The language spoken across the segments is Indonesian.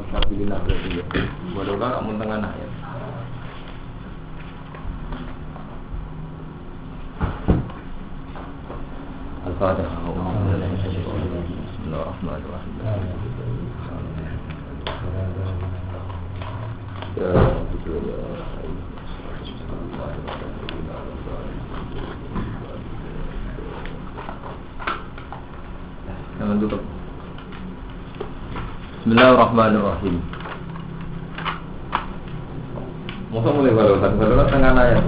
fisabilillah berarti ya. Walau kan amun tengah ayat. Al-Fatihah. Bismillahirrahmanirrahim. Bismillahirrahmanirrahim. Masa mulai barusan, barusan tengah ayat.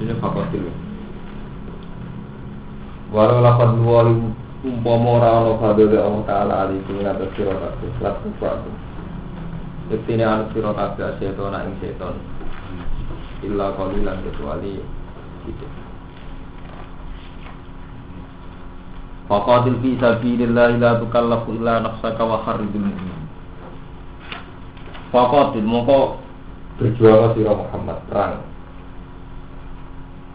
Ini fakotil. Walau lapan dua umpama ora ana fadhole Allah taala alaikum ing atas sira kabeh lan kufaru. Yektine anu sira kabeh seton ing seton. Illa kecuali. Faqatil fi sabilillah la tukallafu illa nafsaka wa kharridul mu'min. Faqatil moko berjuang sira Muhammad perang.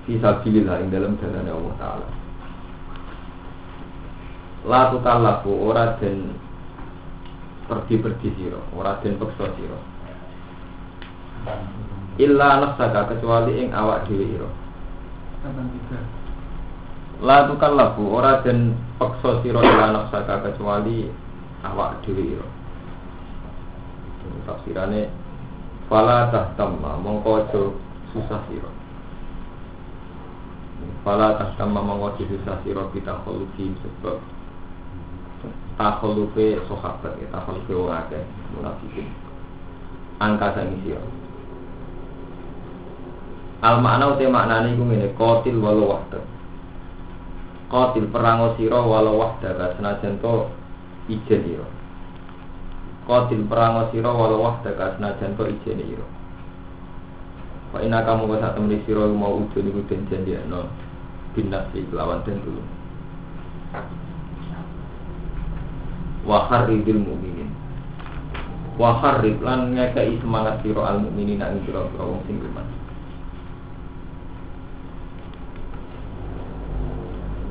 Fi sabilillah ing dalam jalan Allah taala. La tukallafu ora den pergi-pergi sira, ora den peksa sira. Illa nafsaka kecuali ing awak dhewe ira. La tukallafu ora den peksa sira ila nafsaka kecuali awak dhewe ira. Tafsirane fala tahtamma mongko susah sira. Fala tahtamma mongko aja susah sira kita khuluki sebab takhuluke sahabat ya takhuluke wong akeh munafikin. Angka sing sira. Al makna uti maknane iku ngene qatil walau wahdah qatil perang sira walau wahdaka senajan to ijen ira. Qatil perang sira walau wahdaka senajan to ijen ira. Wa inna kamu kok sak temene sira mau ujo niku den janjekno binasi lawan den dulu Wa harridil mukminin Wa harrid lan ngekei semangat sira al mukminin ing sira wong sing iman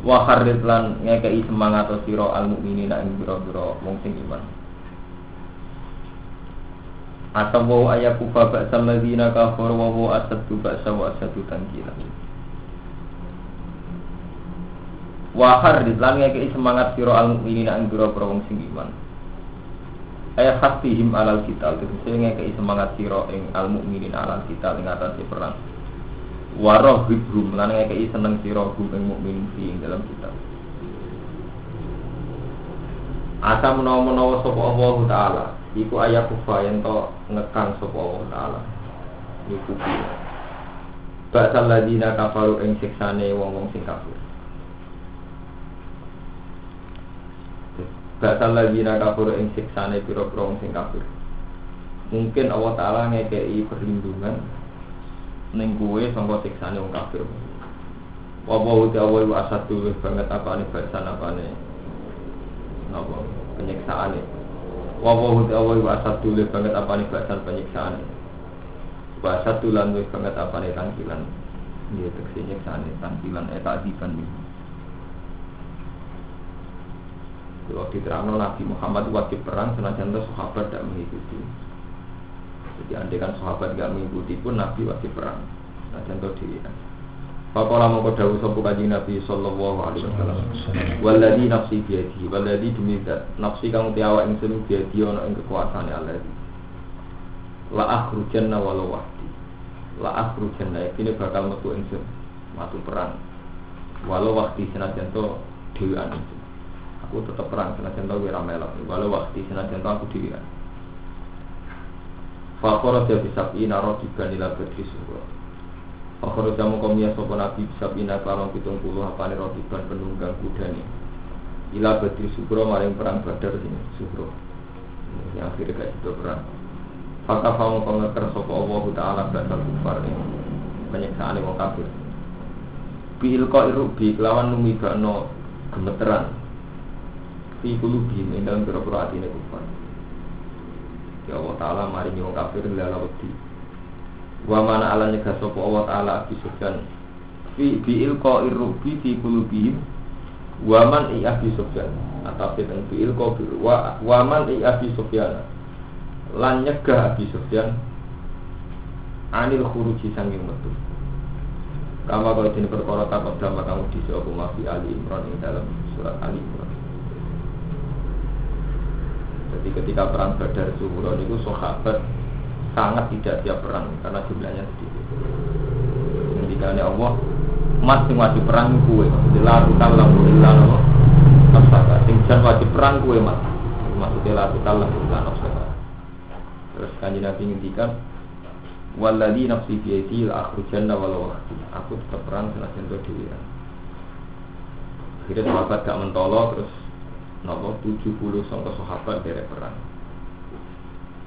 wa kharrid lan ngekei semangat sira al mukminina ing pira-pira wong sing iman. Atau wa ayakufa ba'sa alladziina kafaru wa wa asaddu ba'sa wa asaddu tankila wa kharrid lan ngekei semangat sira al mukminina ing pira-pira wong sing iman. Ayat hatihim alal kita tegese ngekei semangat sira ing al mukminin alal kita ing atase perang waroh hibrum lan ngekei seneng sira hum ing mukmin dalam kitab. Asa menawa-menawa sapa Allah taala iku ayat kufa yen to ngekang sapa Allah taala. Iku kuwi Ba'sal ladina kafaru ing siksane wong-wong sing kafir. Ba'sal ladina kafaru ing siksane pira-pira wong sing kafir. Mungkin Allah taala ngekei perlindungan ning kuwe sangka siksane wong kafir. Wa wa uti awal wa asadu wis banget apane bahasan apane. Napa penyiksaane. Wa wa uti awal wa asadu wis banget apane bahasan penyiksaane. Wa asadu lan wis banget apane tangkilan. Iya tekse nyiksane tangkilan eta adiban iki. Kalau diterangkan Nabi Muhammad wajib perang senajan sahabat tidak mengikuti. Jadi andai kan sahabat gak mengikuti pun Nabi wajib perang. Nah contoh diri. Pakola mongko dawuh sapa kanjeng Nabi sallallahu alaihi wasallam. Walladzi nafsi biyadihi, walladzi demi zat nafsi kang uti awak ingsun biyadihi ana ing kekuasaane Allah. La akhrujanna walau wahdi. La akhrujanna iki bakal metu ingsun matu perang. Walau wahdi senajan to dhewean ingsun. Aku tetap perang senajan to ora melok. Walau wahdi senajan to aku dhewean. Fakor dia bisa ina juga nila bedri suruh. Fakor jamu komia sopo nabi bisa ina kalong pitung puluh apa nih roh diban penunggang kuda nih. Ila bedri suruh maring perang badar sini suruh. Yang akhirnya gak itu perang. Fakar kamu pengeker sopo Allah taala dasar kufar nih. Penyiksaan wong kafir. Bil ko irubi kelawan numi no gemeteran. Fi kulubi ing dalam pira-pira atine kufar. Ya Allah Ta'ala mari wong kafir lala wedi. Wa mana ala nyegah sapa Allah Ta'ala Abi Sufyan. Fi bi'il ko irrubi fi kulubihim Wa man i Abi Sufyan. Atau fitan bi'il ko wa, man i Abi Sufyan. Lan nyegah Abi Sufyan. Anil khuruji sanging metu. Kama kalau ini perkara takut kamu di sebuah mafi Ali Imran dalam surat Ali Imran. Jadi ketika perang Badar Zuhron itu sahabat sangat tidak siap perang karena jumlahnya sedikit. Ketika Allah Mas sing wajib perang kue, la tukallam illa Allah. Sing jan wajib perang kue mas. Maksudnya la tukallam illa nafsaka. Terus kanji Nabi ngintikan, Walladhi nafsi biyadi la akhrujanna walau wakti Aku tetap perang senajan itu diri Akhirnya sahabat gak mentolo terus Nopo? 70 sangka sahabat dari perang.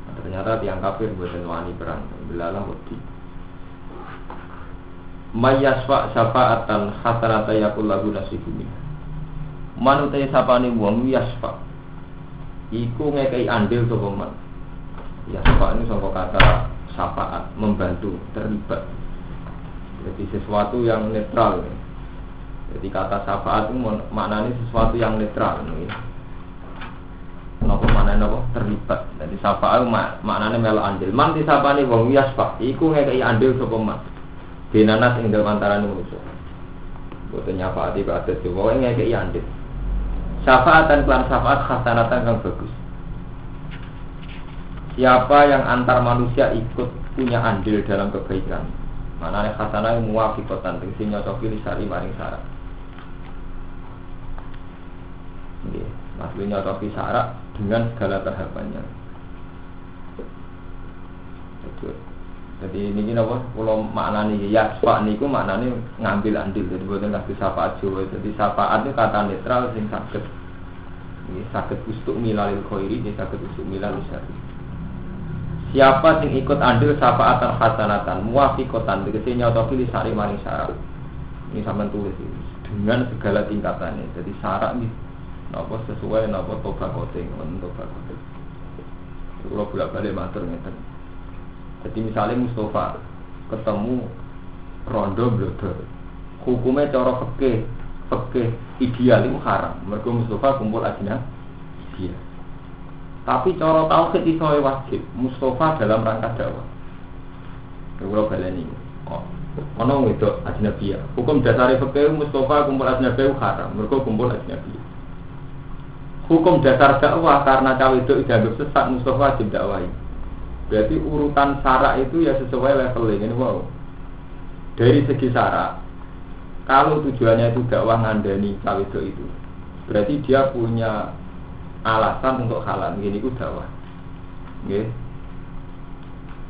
Nah, Ternyata tiang kafir buatan wani perang. Belalah wedi. Mayasfa syafa'atan hasanata yakul lagu nasibumi Manutai sapani wong yasfa. Iku ngekei andil sopaman Yasfa ini sangka kata syafaat, membantu, terlibat. Jadi sesuatu yang netral. Jadi kata syafaat itu maknanya sesuatu yang netral. Kenapa mana nopo terlibat. Jadi syafaat mak maknanya melo andil. Man di nih wong pak. Iku ngekei andil sopo man. Binanas ing dalam antara manusia. Bukan nyafaat ibadat itu. Pokoknya ngekei andil. Syafaat dan kelan syafaat khasanatan yang bagus. Siapa yang antar manusia ikut punya andil dalam kebaikan Mana khasanah muwafikotan Tingsi nyocoki lisari maring syarat Maksudnya nyocoki syarat dengan segala tahapannya jadi ini gini apa? Kalau maknanya ya pak niku maknanya ngambil andil. Jadi bukan kasih syafaat Jawa. Jadi syafaat itu kata netral sing sakit. Ini sakit ustuk milalil khairi, ini sakit ustuk milalil syari. Siapa sing ikut andil syafaatan hasanatan muafiqatan tegese nyotoki li sari maring syarat. Ini sampean tulis ini dengan segala tingkatannya. Jadi syarat ini napa sesuai napa toba kote ngoten toba kote. Kalau bolak balik matur ngeten. Jadi misalnya Mustafa ketemu rondo blodor. Hukumnya cara fikih fikih ideal itu haram. Mergo Mustafa kumpul ajna dia. Tapi cara tauhid iso wajib. Mustafa dalam rangka dakwah. Kalau baleni. Oh, ono wedok ajnabi. Hukum dasar fikih Mustafa kumpul ajnabi haram. Mergo kumpul ajnabi. Hukum dasar dakwah karena cawe itu dianggap sesat Mustafa wajib dakwahi. Berarti urutan syarat itu ya sesuai levelnya ini wow. Dari segi syarat, kalau tujuannya itu dakwah ngandani cawe itu, berarti dia punya alasan untuk halal ini ku dakwah nggih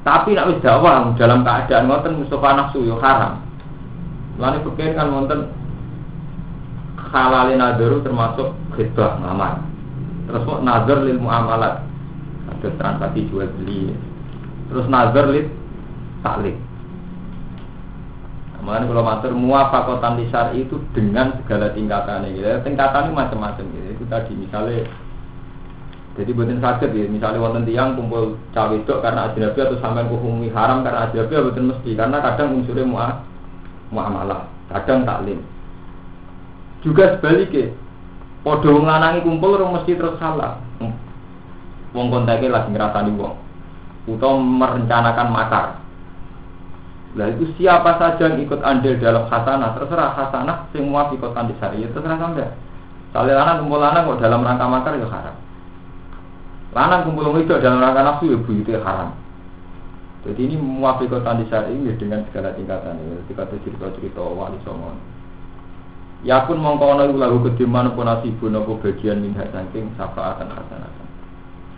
tapi nak wis dakwah dalam keadaan ngoten Mustafa nafsu yo haram Lalu kan wonten halalin nadaru termasuk khidbah ngamar. Terus kok nazar lil muamalat ada transaksi jual beli. Terus nazar lil taklik. Makanya kalau matur muafakotan lisar itu dengan segala tingkatannya gitu. Tingkatannya macam-macam gitu. Itu tadi misalnya jadi buatin sakit ya, misalnya wonten tiang kumpul cawe itu karena ajnabi atau sampai kuhumi haram karena ajnabi ya buatin mesti karena kadang unsurnya muah muamalah, kadang taklim. Juga sebaliknya, podo ngelanangi kumpul orang mesti terus salah. Wong kontaknya lagi ngerasani wong, atau merencanakan makar. Nah itu siapa saja yang ikut andil dalam khasanah, terserah khasanah semua ikut andil syariah, terserah sampai. Kalau anak kumpul anak kok dalam rangka makar ya haram. Lanang kumpul itu dalam rangka nafsu ya itu haram. Jadi ini muafiqatan di saat ini dengan segala tingkatan ini. Ketika cerita-cerita wali songon. Ya pun mongko ana lagu kediman pun nasibun apa bagian minha saking syafaatan hasanatan.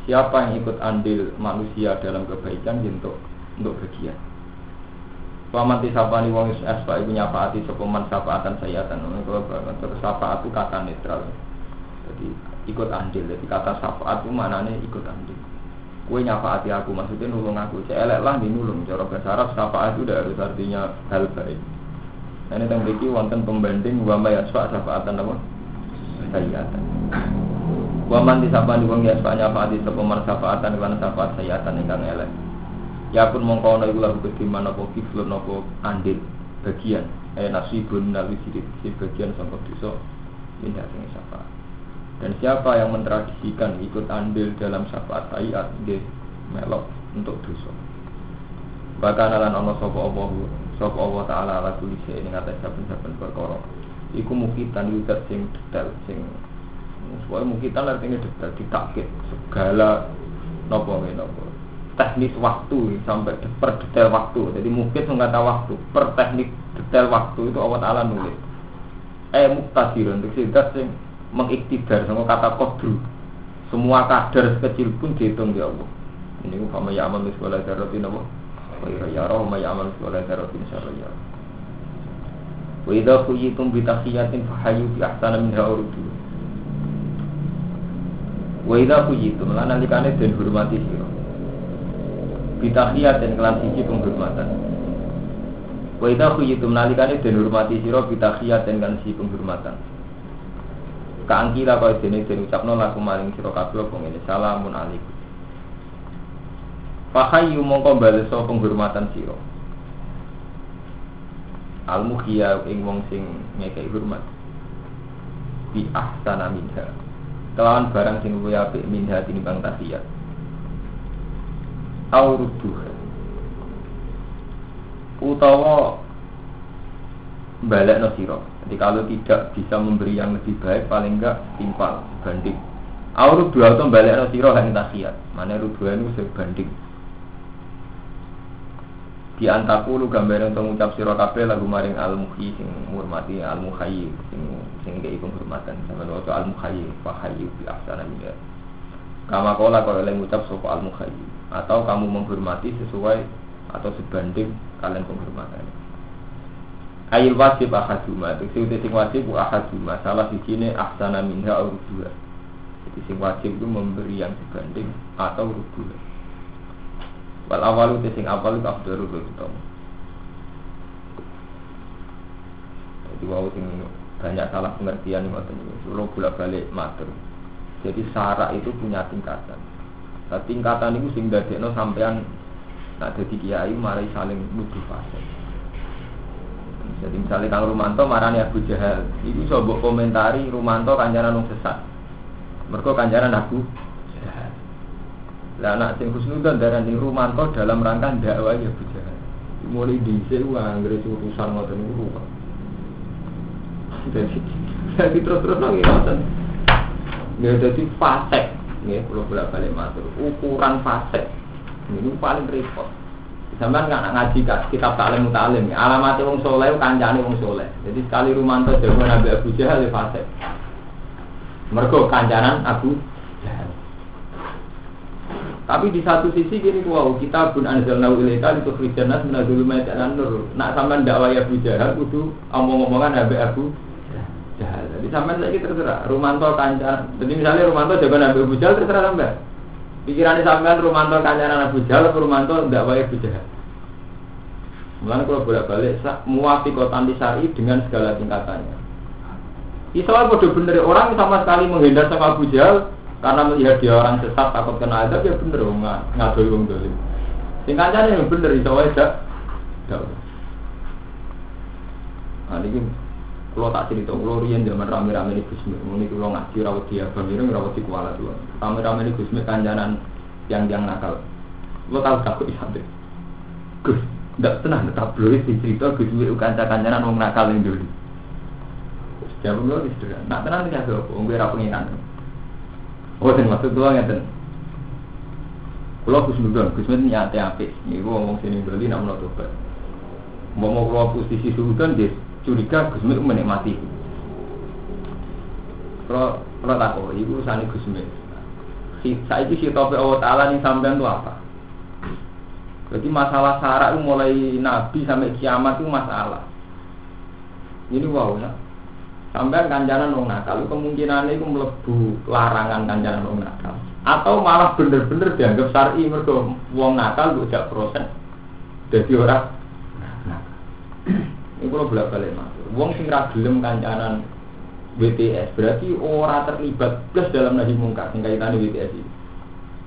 Siapa yang ikut andil manusia dalam kebaikan untuk untuk bagian. Paman tisapani wong asfa ibu nyafaati sopeman syafaatan sayatan. Terus syafaat itu kata netral. Jadi ikut andil. Jadi kata syafaat itu nih ikut andil. Kue nyafaati aku maksudnya nulung aku. Saya elek lah di nulung. Cara bahasa Arab syafaat itu udah harus artinya hal baik. Nah, ini tentang biki wonten pembanding wa ma yasfa syafaatan apa? Sayyatan. Wa man disapani wong yasfa nyafaati sapa man syafaatan lan syafaat sayyatan ingkang elek. Ya pun mongko ana iku lagu kediman apa kiflun apa andil bagian eh nasibun nawi sidik bagian sampai dosa ini sing syafaat dan siapa yang mentradisikan ikut andil dalam syafaat ayat, melok untuk dosa bahkan alan ono sapa Allah sapa Allah taala ala kulisi ini ngatas saben-saben perkara. Iku mukitan yudat sing detail sing Soalnya mukitan artinya detail ditakit segala nopo nopo. Teknis waktu sampai per detail waktu. Jadi mungkin mengata waktu per teknik detail waktu itu Allah Ta'ala nulis. Eh muktadir untuk sidat sing mengiktidar sama kata kodru. Semua kadar sekecil pun dihitung di Allah. Ini kama ya amal sekolah darotin apa Wa ya roh ma ya amal sekolah darotin syaraya Wa idha khuyitum bitahiyatin fahayu bi ahsana min ha'urudu Wa idha khuyitum lana likane dan hormati Bitahiyat dan kelan siji penghormatan. Wa idha khuyitum nalikane dan hormati siro bitahiyat dan kelan siji penghormatan. Kaangkira kau dene den ucapno laku maring sira kabeh apa salamun alaikum. Fahayu mongko baleso penghormatan sira. Al mukhiya ing wong sing ngekeki hormat. Bi ahsana minha. Kelawan barang sing luwih apik minha tinimbang tahiyat. Auruduh. Utawa balik no siro. Jadi kalau tidak bisa memberi yang lebih baik, paling enggak timpal banding. Auruk dua itu balik no siro hanya takiat. Mana ruk dua itu sebanding. Di antaku lu gambar untuk mengucap siro kafe lagu maring al muhi sing murmati al muhayi sing sing kayak penghormatan. Sama waktu al muhayi fahayu bi ahsana minha. Kama kola kalau yang mengucap sopo al muhayi atau kamu menghormati sesuai atau sebanding kalian penghormatan. Ail wajib ahaduma itu sing wajib ahaduma salah di sini ahsana minha dua jadi sing wajib itu memberi yang sebanding atau dua wal awal itu sing awal itu afdalu itu utama jadi wow sing banyak salah pengertian ngoten niku lo bolak balik matur jadi syarat itu punya tingkatan nah, tingkatan itu sing dadekno sampean nak dadi kiai marai saling fase jadi misalnya Kang Rumanto marani Abu Jahal, itu coba komentari Rumanto kanjaran sesat. Mereka kanjaran Abu. Lah anak sing husnudan darani Rumanto dalam rangka dakwah Abu Jahal. Mulai dhisik wah anggere urusan ngoten niku. Jadi jadi terus-terus lagi ngoten. Ya jadi fasek, ya kalau bolak balik matur. Ukuran fasek ini paling repot. Sampai nggak ngaji kitab taklim mutalim. Alamatnya wong soleh, kancane wong soleh. Jadi sekali Rumanto jago Nabi Abu Jahal ya fase. Mergo kancanan Abu. Tapi di satu sisi gini wow kita pun anzalna ilaika itu kristianas menadul dan nur. Nak sampean dakwah Abu Jahal kudu omong-omongan Nabi Abu Jahal. Jadi sampean lagi terserah. Rumanto kancan. Jadi misalnya Rumanto jago Nabi Abu Jahal terserah sampean. Pikirannya sampean Rumanto kancanan Abu Jahal atau Rumanto tidak wae Abu Jahal. Mulanya kalau bolak balik muafi kota syari dengan segala tingkatannya. Islam bodoh bener orang sama sekali menghindar sama Abu Jahal karena melihat dia orang sesat takut kena azab ya bener nggak ngadoi wong dolim. Sing kancane yang bener iso wae dak. Nah ini kalau tak cerita, kalau rian zaman rame-rame ini Gusmi, ini kalau ngaji rawat dia, bang ini rawat di kuala dua. Rame-rame ini Gusmi kanjanan yang yang nakal. Lo tahu takut di santri. Gus, tidak tenang, tetap boleh cerita Gusmi kanca kanjanan mau nakal yang dulu. Jawab lo istirahat. Nak tenang tidak apa, om gue rapenginan. Oh, dan maksud nggak Kalau Gusmi bilang, Gusmi nyate apik. Ini gue ngomong sini berarti nak menurut Mau mau keluar posisi sultan dia curiga Mik menikmati. Kalau kalau tak oh, ibu sani Gus Mik. Saya itu si topik Allah Taala nih sampean itu apa? Jadi masalah syarat mulai Nabi sampai kiamat itu masalah. Ini wow ya. Sampai kanjanan wong nakal, kemungkinan itu melebu larangan kanjanan wong nakal. Atau malah bener-bener dianggap syar'i mergo wong nakal gak proses. Jadi orang nakal. Ini kalau bolak balik mas. Wong sing kancanan WTS berarti orang terlibat plus dalam nahi mungkar sing kaitannya WTS ini.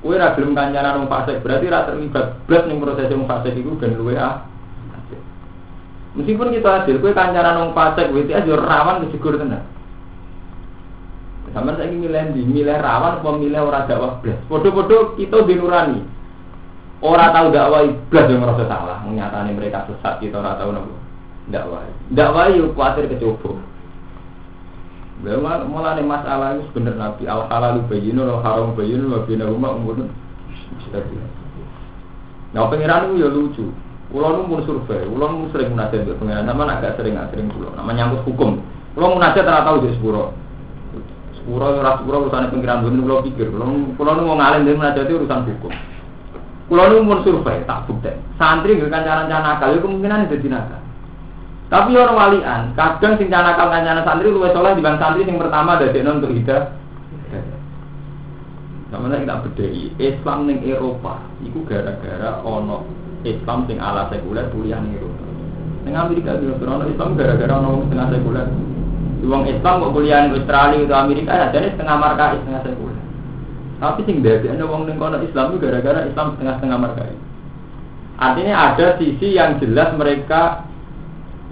Kue ra gelem kancanan wong berarti ra terlibat plus ning proses wong fasik itu dan luwe ah. Meskipun kita adil, kue kancanan wong fasik WTS yo rawan kejegur tenan. Sama saya milih di milih rawan apa milih orang dakwah blas. Podo-podo kita dinurani. Orang tahu dakwah iblis yang merasa salah, menyatakan mereka sesat kita orang tahu nopo. Dakwah, dakwah yuk khawatir kecoba. Memang mulai masalah itu sebenarnya nabi al halal bayinu al haram bayinu wa bina umur Nah pengiran itu ya lucu. Pulau nu pun survei, pulau nu sering munajat ke pengiran, nama agak sering nggak sering pulau. Nama nyangkut hukum. Pulau munajat ternyata tahu di sepuro. Sepuro ora sepuro urusan pengiran bukan pulau pikir. Pulau pulau nu mau ngalim dari munajat itu urusan hukum. Kulo nu mun survei tak bukti. Santri kancanan nakal, itu kemungkinan jadi nakal. Tapi orang walian, kadang sing nakal kancanan santri luwes soleh dibanding santri sing pertama non untuk hidup. Sama kita bedai Islam ning Eropa, itu gara-gara ono Islam sing ala sekuler kuliah Eropa. Ning Amerika juga ono Islam gara-gara ono setengah sekuler. Uang Islam kok kuliah ning Australia atau Amerika ya jadi setengah marka setengah sekuler. Tapi sing dadi ana wong ning kono Islam gara-gara Islam setengah-setengah markai. Artinya ada sisi yang jelas mereka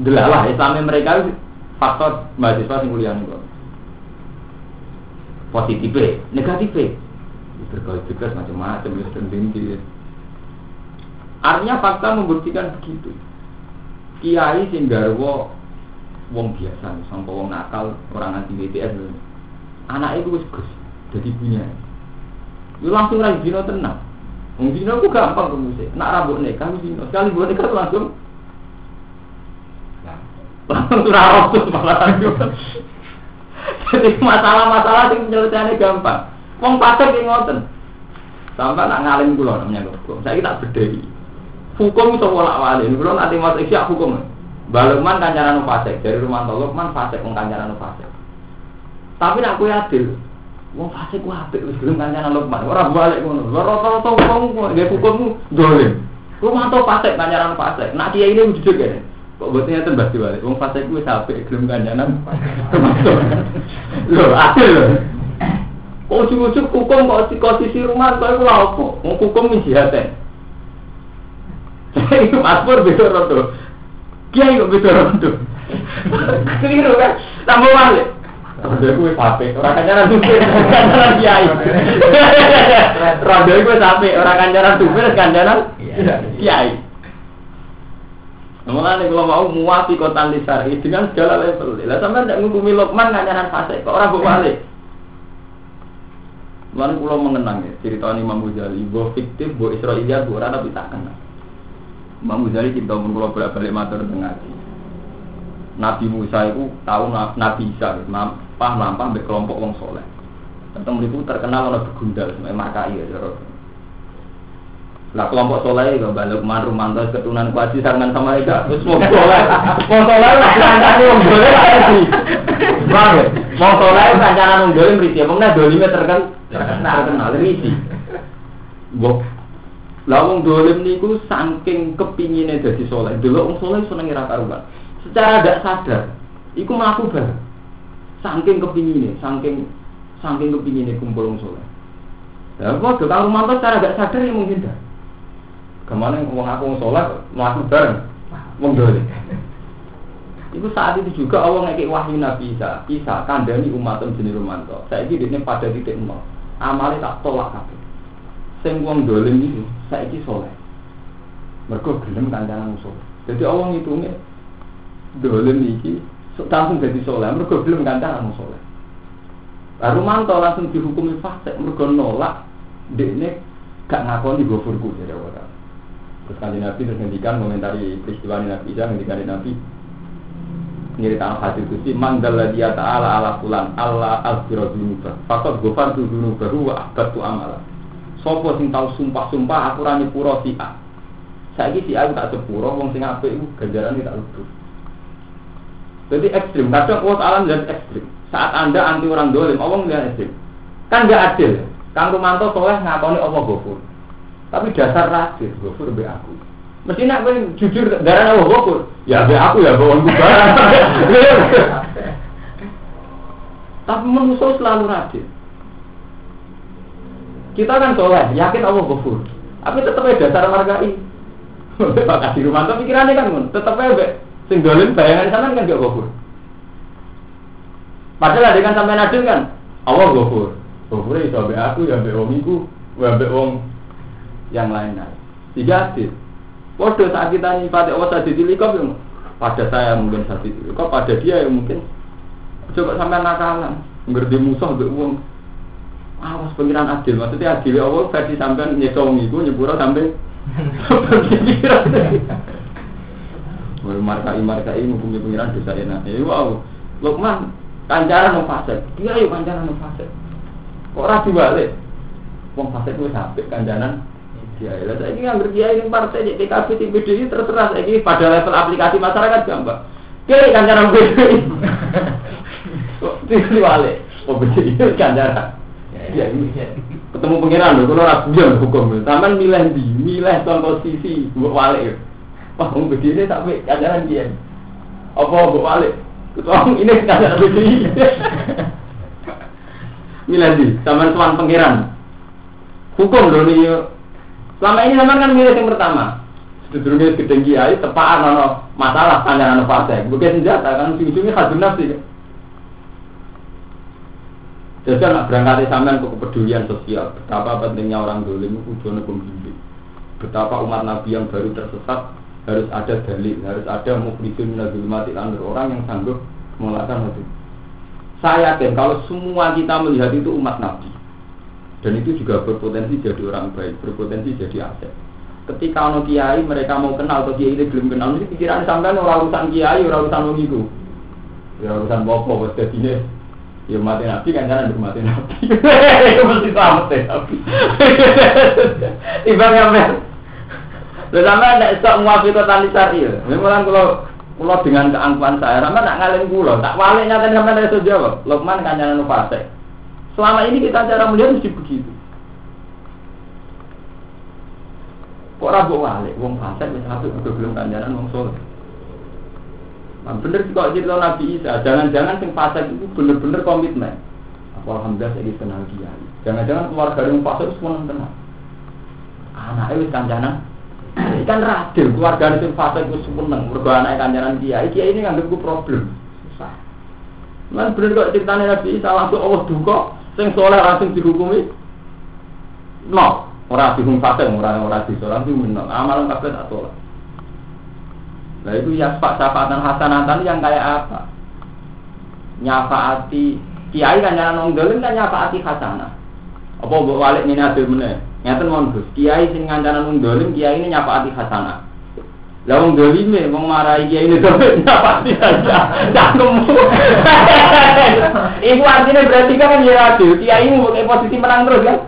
delalah Islamnya mereka faktor mahasiswa sing kuliah ning Positif, negatif. Berkali juga macam-macam ya. Artinya fakta membuktikan begitu. Kiai sing garwo wong biasa, sampai wong nakal, orang anti BTS. Anak itu wis gus, jadi punya. Lu langsung rai dino tenang. Wong dino ku gampang tuh musik. Nak rambut nikah dino. Sekali buat nikah langsung langsung rawat tuh malah. Jadi masalah-masalah yang penyelesaiannya gampang. Wong pasir ki ngoten. Sampai nak ngalim kula namanya hukum. Saya tak bedhei. Hukum itu wala wali. Kula nanti masuk isya hukum. Balukman kancaran fasik dari rumah Lukman fasik wong kancaran fasik. Tapi nak kowe adil, Wong fasik ku apik wis gelem kancanan Lukman. Ora balik ngono. Rata-rata wong ku nggih hukummu dolim. Ku mantu fasik kancanan fasik. Nak dia ini wujud kene. Kok boten ngeten Mbah Diwali. Wong fasik ku apik gelem kancanan. Lho, adil lho. Kok ujug-ujug hukum kok posisi rumah iku lha opo? Wong hukum min jihate. Iku paspor beda rondo. Kiai kok beda rondo. Keliru kan? Tambah balik. Rondo iku wis apik, ora kancaran supir, kancaran kiai. Rondo iku wis apik, ora kancaran supir, kancaran kiai. Mulane kalau mau muafi kota lisari dengan segala level. Lah sampean ndak ngukumi Lokman kancaran fase, kok ora mbok balik. Mulane kula mengenang ya, cerita Imam Ghazali, mbok fiktif, mbok Israiliyat, mbok ora tapi tak kenal. Imam Ghazali kita mun kula bolak-balik matur tengah Nabi Musa itu tahu Nabi Isa, nampah nampah be kelompok wong soleh. Tentang itu terkenal oleh begundal, maka iya jorok. Lah kelompok soleh itu balik man rumanto keturunan kuasi sarangan sama Eka, terus mau soleh, mau soleh lah kancane wong soleh lah sih. Bang, mau soleh kancane wong soleh berisi, emangnya dolimnya terkenal, terkenal, berisi. Bok, lah wong dolim niku saking kepinginnya jadi soleh, dulu wong soleh seneng ira karuan. Secara tidak sadar iku melaku bareng saking kepingin saking saking kepingin kumpul wong soleh. Ya kok kalau Rumanto secara tidak sadar ya mungkin dah ke mana wong aku wong soleh melaku bareng. Wong dole itu saat itu juga Allah ngekik wahyu Nabi Isa. Isa kandani umatem jenis Rumanto saya ini pada titik nol. Amalnya tak tolak kabeh. Sing wong dolim itu saya ini soleh. Mereka gelem kandangan soleh jadi Allah ngitungnya dolim iki langsung jadi soleh. Mereka belum kancan kamu soleh. Baru mantau langsung dihukumi fasik mereka nolak dekne gak ngakoni gofurku jadi Allah terus kanji Nabi terus ngendikan komentari peristiwa Nabi Isa ngendikan Nabi nyeritakan hadis itu sih manggal dia ta'ala ala fulan Allah al-fira dunuba fakot gofar tu dunubahu wa abad tu amala sopo sing tau sumpah-sumpah aku rani pura si A saya si A tak sepuro wong sing apik iku ganjaran tak luput jadi ekstrim. Kadang Allah Taala melihat ekstrim. Saat anda anti orang dolim, Allah melihat ekstrim. Kan nggak adil. Kang Rumanto soleh ngakoni Allah gofur. Tapi dasar rasis gofur be aku. Mesti nak ben jujur darah Allah gofur. Ya be aku ya bawang barang. Tapi manusia selalu rasis. Kita kan soleh, yakin Allah gofur. Tapi tetap ada dasar margai. Pak Kasih Rumanto pikirannya kan, tetap aja Sing dolim bayangan sampean kan gak gofur. Padahal ada kan sampean adil kan, Allah gofur. Gofur itu sampai aku ya sampai wong iku, sampai wong yang lain lain. Tiga adil. Waduh saat kita nyifati Allah saat ditilikop yang pada saya mungkin saat ditilikop, pada dia yang mungkin coba sampai nakalan, ngerti musuh untuk uang. Awas pengiran adil, maksudnya adil Allah versi sampai nyesong itu nyepura sampai pikiran. Markai markai hukumnya pengiran dosa enak. Ya wow, Lukman kancaran mau fasik, dia yuk kancaran mau fasik. Kok rapi balik? Wong fasik itu sampai kancaran kiai. Lah saiki ngambil kiai ning partai di TKP di PDI terserah saiki pada level aplikasi masyarakat gampang. Kiai kan cara PDI. Tinggal wale. Oh PDI kan cara. Ya ketemu pengiran lho, kalau ragu yang hukum. Taman milih di, milih contoh sisi buat wale. Wah, wong PDI sampai kancaran kiai. Apa buat wale? Ketua ini kancaran PDI. Milih di, taman tuan pengiran. Hukum lho nih Selama ini zaman kan milih yang pertama. Sedurungnya gedeng kiai, tepaan ono masalah panjang ono partai. Bukan senjata kan, ujung-ujungnya khadun nafsi. Jadi anak berangkat sampean ke kepedulian sosial. Betapa pentingnya orang dolim itu kudu pembimbing. Betapa umat Nabi yang baru tersesat harus ada dalil, harus ada muklisin minadzulmati orang yang sanggup melakukan itu. Saya yakin kalau semua kita melihat itu umat Nabi, dan itu juga berpotensi jadi orang baik, berpotensi jadi aset. Ketika ono kiai mereka mau kenal atau kiai ini belum kenal, ini pikiran sampai orang urusan kiai, orang urusan itu. Ya urusan bopo bos jadi Ya mati nabi kan jangan mati nabi. Itu mesti selamat ya nabi. Ibarat yang Lalu sampai ada istok muafiqah tani syari. Memang kalau kalau dengan keangkuhan saya, sama nak ngalim kulo, tak walik nyata sampai dari sejauh. Lukman kan jangan fasik. Selama ini kita cara melihat mesti begitu. Kok rabu walik, wong fasik wis apik kudu belum kanjaran wong soleh. Nah, bener kok cerita Nabi Isa, jangan-jangan sing fasik itu bener-bener komitmen. Apa alhamdulillah saya kenal kiai. Jangan-jangan keluarga yang fasik semua tenang. Anaknya wis kanjaran, kan radil keluarga sing fasik itu seneng mergo anake kanjaran kiai kiai ini nganggep problem susah Man bener kok ceritanya Nabi Isa langsung Allah duka Sing soleh langsung dihukumi no, ora dihukum fasik, ora ora disoleh itu menol. Amal kabeh tak tolak. Nah itu ya syafaatan hasanatan yang kayak apa? Nyafaati kiai kan nong dolim kan nyafaati hasanah. Apa buat walik ada mana? Ngeten mon Gus, kiai sing ngancana nong dolim, kiai ini nyafaati hasanah. Lah wong dolime wong marahi kiai ini dolim nyafaati hasanah. Cangkemmu. Ibu artinya berarti kan ya. Kiai mu posisi menang terus kan?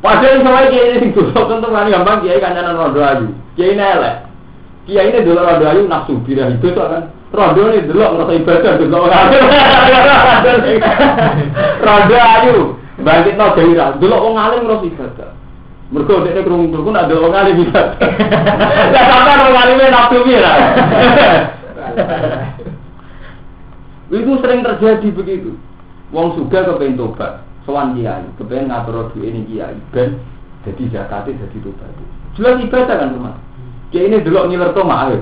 Padahal sama kiai ini tuh tentu kan gampang kiai kancanan rondo ayu. Kiai ini elek. Kiai ini dulu rondo ayu nafsu bira itu kan. Rondo ini dulu ngerasa ibadah dulu Rondo ayu bangkit no gairah. Dulu orang alim ngerasa ibadah. Mereka udah kerung kerung ada orang alim bisa. Lah sampai orang alimnya nafsu bira. Itu sering terjadi begitu. Wong suga kepengen tobat, sowan kiai, kepengen ngatur duit ini kiai, ben jadi zakatnya jadi tobat. Jelas ibadah kan rumah. Kiai ini dulu ngiler to ayo.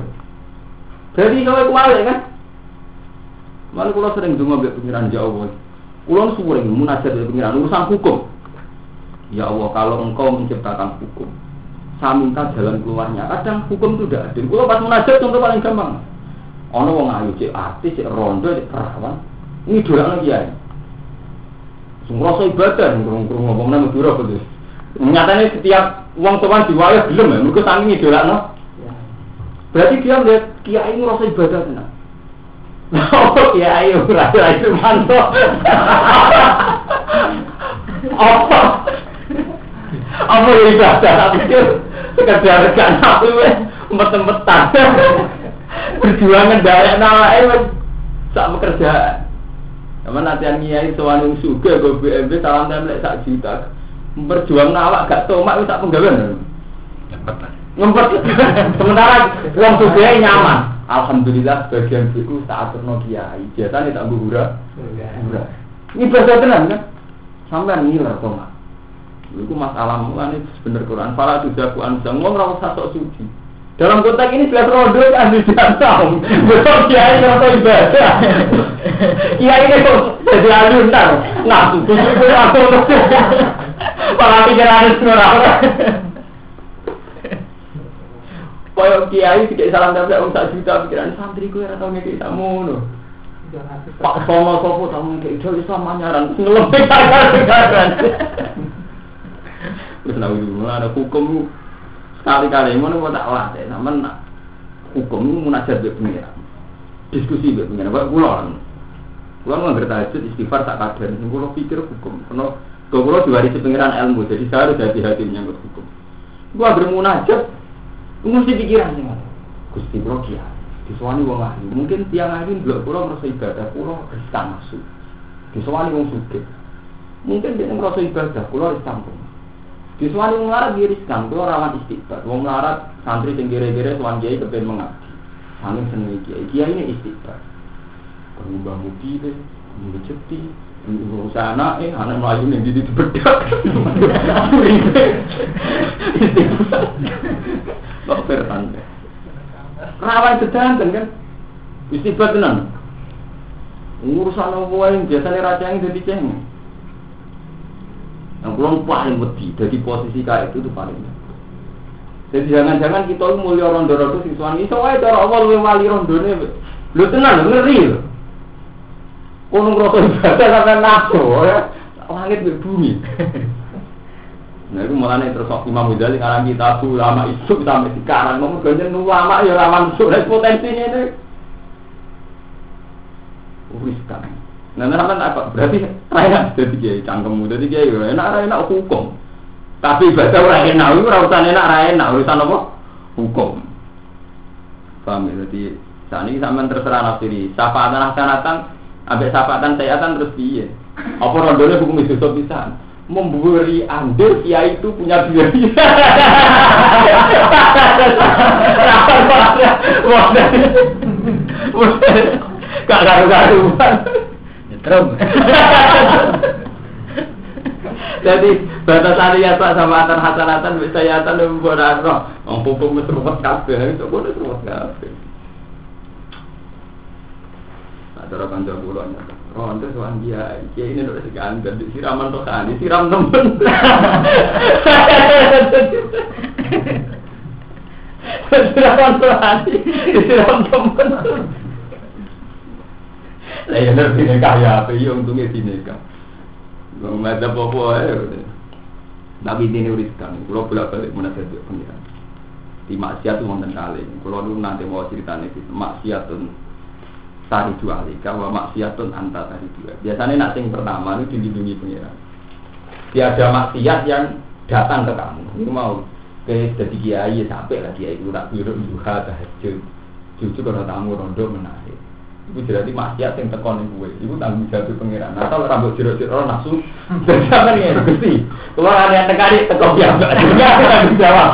Jadi kalau kuali kan, Mana kalau sering dengar mbek pengiran jauh, Kulo sering munajat dari pengiran urusan hukum. Ya Allah, kalau engkau menciptakan hukum, saya minta jalan keluarnya. Kadang hukum itu tidak adil. Kulo pas munajat contoh paling gampang. Ono wong ayu cek artis, cek rondo, cek perawan. Ini dolan kiai. Semua rasa ibadah, ngurung-ngurung ngomong nama dura betul. Nyatanya setiap uang tuan diwayah belum ya, mereka saking idolakno. Berarti dia melihat kiai ini rasa ibadah tenang. Oh kiai ora itu mantap. Apa? Apa ibadah? Tapi sekedar gak nabi, empet-empetan berjuang ngendalek nawake wis sak pekerjaan. Sama latihan kiai sowan wong sugih go BMB salam templek sak juta. Berjuang nawak gak tomak wis sak penggawean. Ngempet. Sementara wong sugih nyaman. Alhamdulillah sebagian buku tak aturno kiai. Biasane tak buhura. Buhura. Ini bahasa tenan kan? Sampai ngiler tomak. Itu masalah mulane bener Quran. Fala tuzaku ansang wong ora usah sok suci. Dalam konteks ini jelas rodo kan di jantau. Betul kiai rodo ibadah. Kiai ini kok jadi alunan. Nah, tujuh itu aku Malah pikiran ora. Koyok kiai tidak salam tapi orang tak juta pikiran santri gue atau ngekik tamu no. Pak Sono Sopo tamu ngekik itu Islam anyaran ngelempik kan Terus nabi ada hukum sekali-kali mana mau tak deh, namun hukum munajat be pengiran, diskusi be pengiran, buat pulau Kulo nggak tahajud istighfar tak kader. Kulo pikir hukum. Karena kulo diwarisi pengiran ilmu, jadi saya harus hati-hati menyangkut hukum. Gua bermunajat, mesti pikiran sih Gusti kulo kiai. Disuani wong ahli. Mungkin tiang ahli belum kulo merasa ibadah, kulo riskan masuk. Disuani wong suge. Mungkin dia merasa ibadah, kulo riskan. Disuani wong larat dia riskan, kulo rawan istighfar. Wong larat santri tinggi gere-gere suan kiai kepen mengabdi. Saking seneng kiai. Kiai ini istighfar pengubah mobil, pengubah jeti, usaha anak, eh anak melayu nih di bedak. Kok bertan? Rawan sedanten kan? Istibat tenan. Urusan apa yang biasanya raja yang jadi ceng. Yang pulang paling wedi, jadi posisi kayak itu tuh paling. Jadi jangan-jangan kita mulia rondo-rondo suami, iso wae cara Allah luwih wali rondone. Lu tenan ngeri lho. Kono ngrasa ibadah sampai nafsu ya. Langit di bumi. Nah itu malah nih terus Imam Ghazali karena kita ulama isu sampai sekarang mau ganjen ulama ya ulama isu dan potensinya ini uriskan. Nah nama apa? Berarti saya jadi kiai cangkemmu jadi kiai enak enak hukum. Tapi ibadah orang enak itu urusan enak enak urusan apa? Hukum. Paham ya? Jadi saat ini sama terserah nafsiri. Syafaatan hasanatan Ambek sapatan sayatan terus piye? Apa rondone hukum itu bisa? Memberi andil kiai itu punya biaya. Gak karu-karuan. Terus. Jadi batasan ya pak sama antar hasanatan bisa ya tan membuat roh. Wong hukum wis ruwet kabeh, itu kok ruwet kabeh. cara kanca kula nyata. Oh, ente sowan dia, dia ini udah segan dan siraman tuh kan, siram temen. Siraman tuh kan, siram temen. Lah ya nek dine kaya apa yo untunge dine ka. Wong ada apa ae. Nabi dine uriskan, kula bolak-balik munajat pengiran. Di maksiat wonten kali. Kula nu nanti mau ceritane maksiat tuh tari dua alika wa maksiatun anta tari dua. Biasanya nak sing pertama itu dilindungi pengiran. Tiada maksiat yang datang ke kamu. Ini mau ke jadi kiai sampai lah kiai itu tak biru duha tahajud. Cucu kalau tamu rondo menarik. Itu jadi maksiat yang tekon gue. Itu tanggung jawab pengiran. Nah kalau rambut jeruk-jeruk nafsu, apa nih gusti? Kalau ada yang tekani tekon ya, enggak tanggung jawab.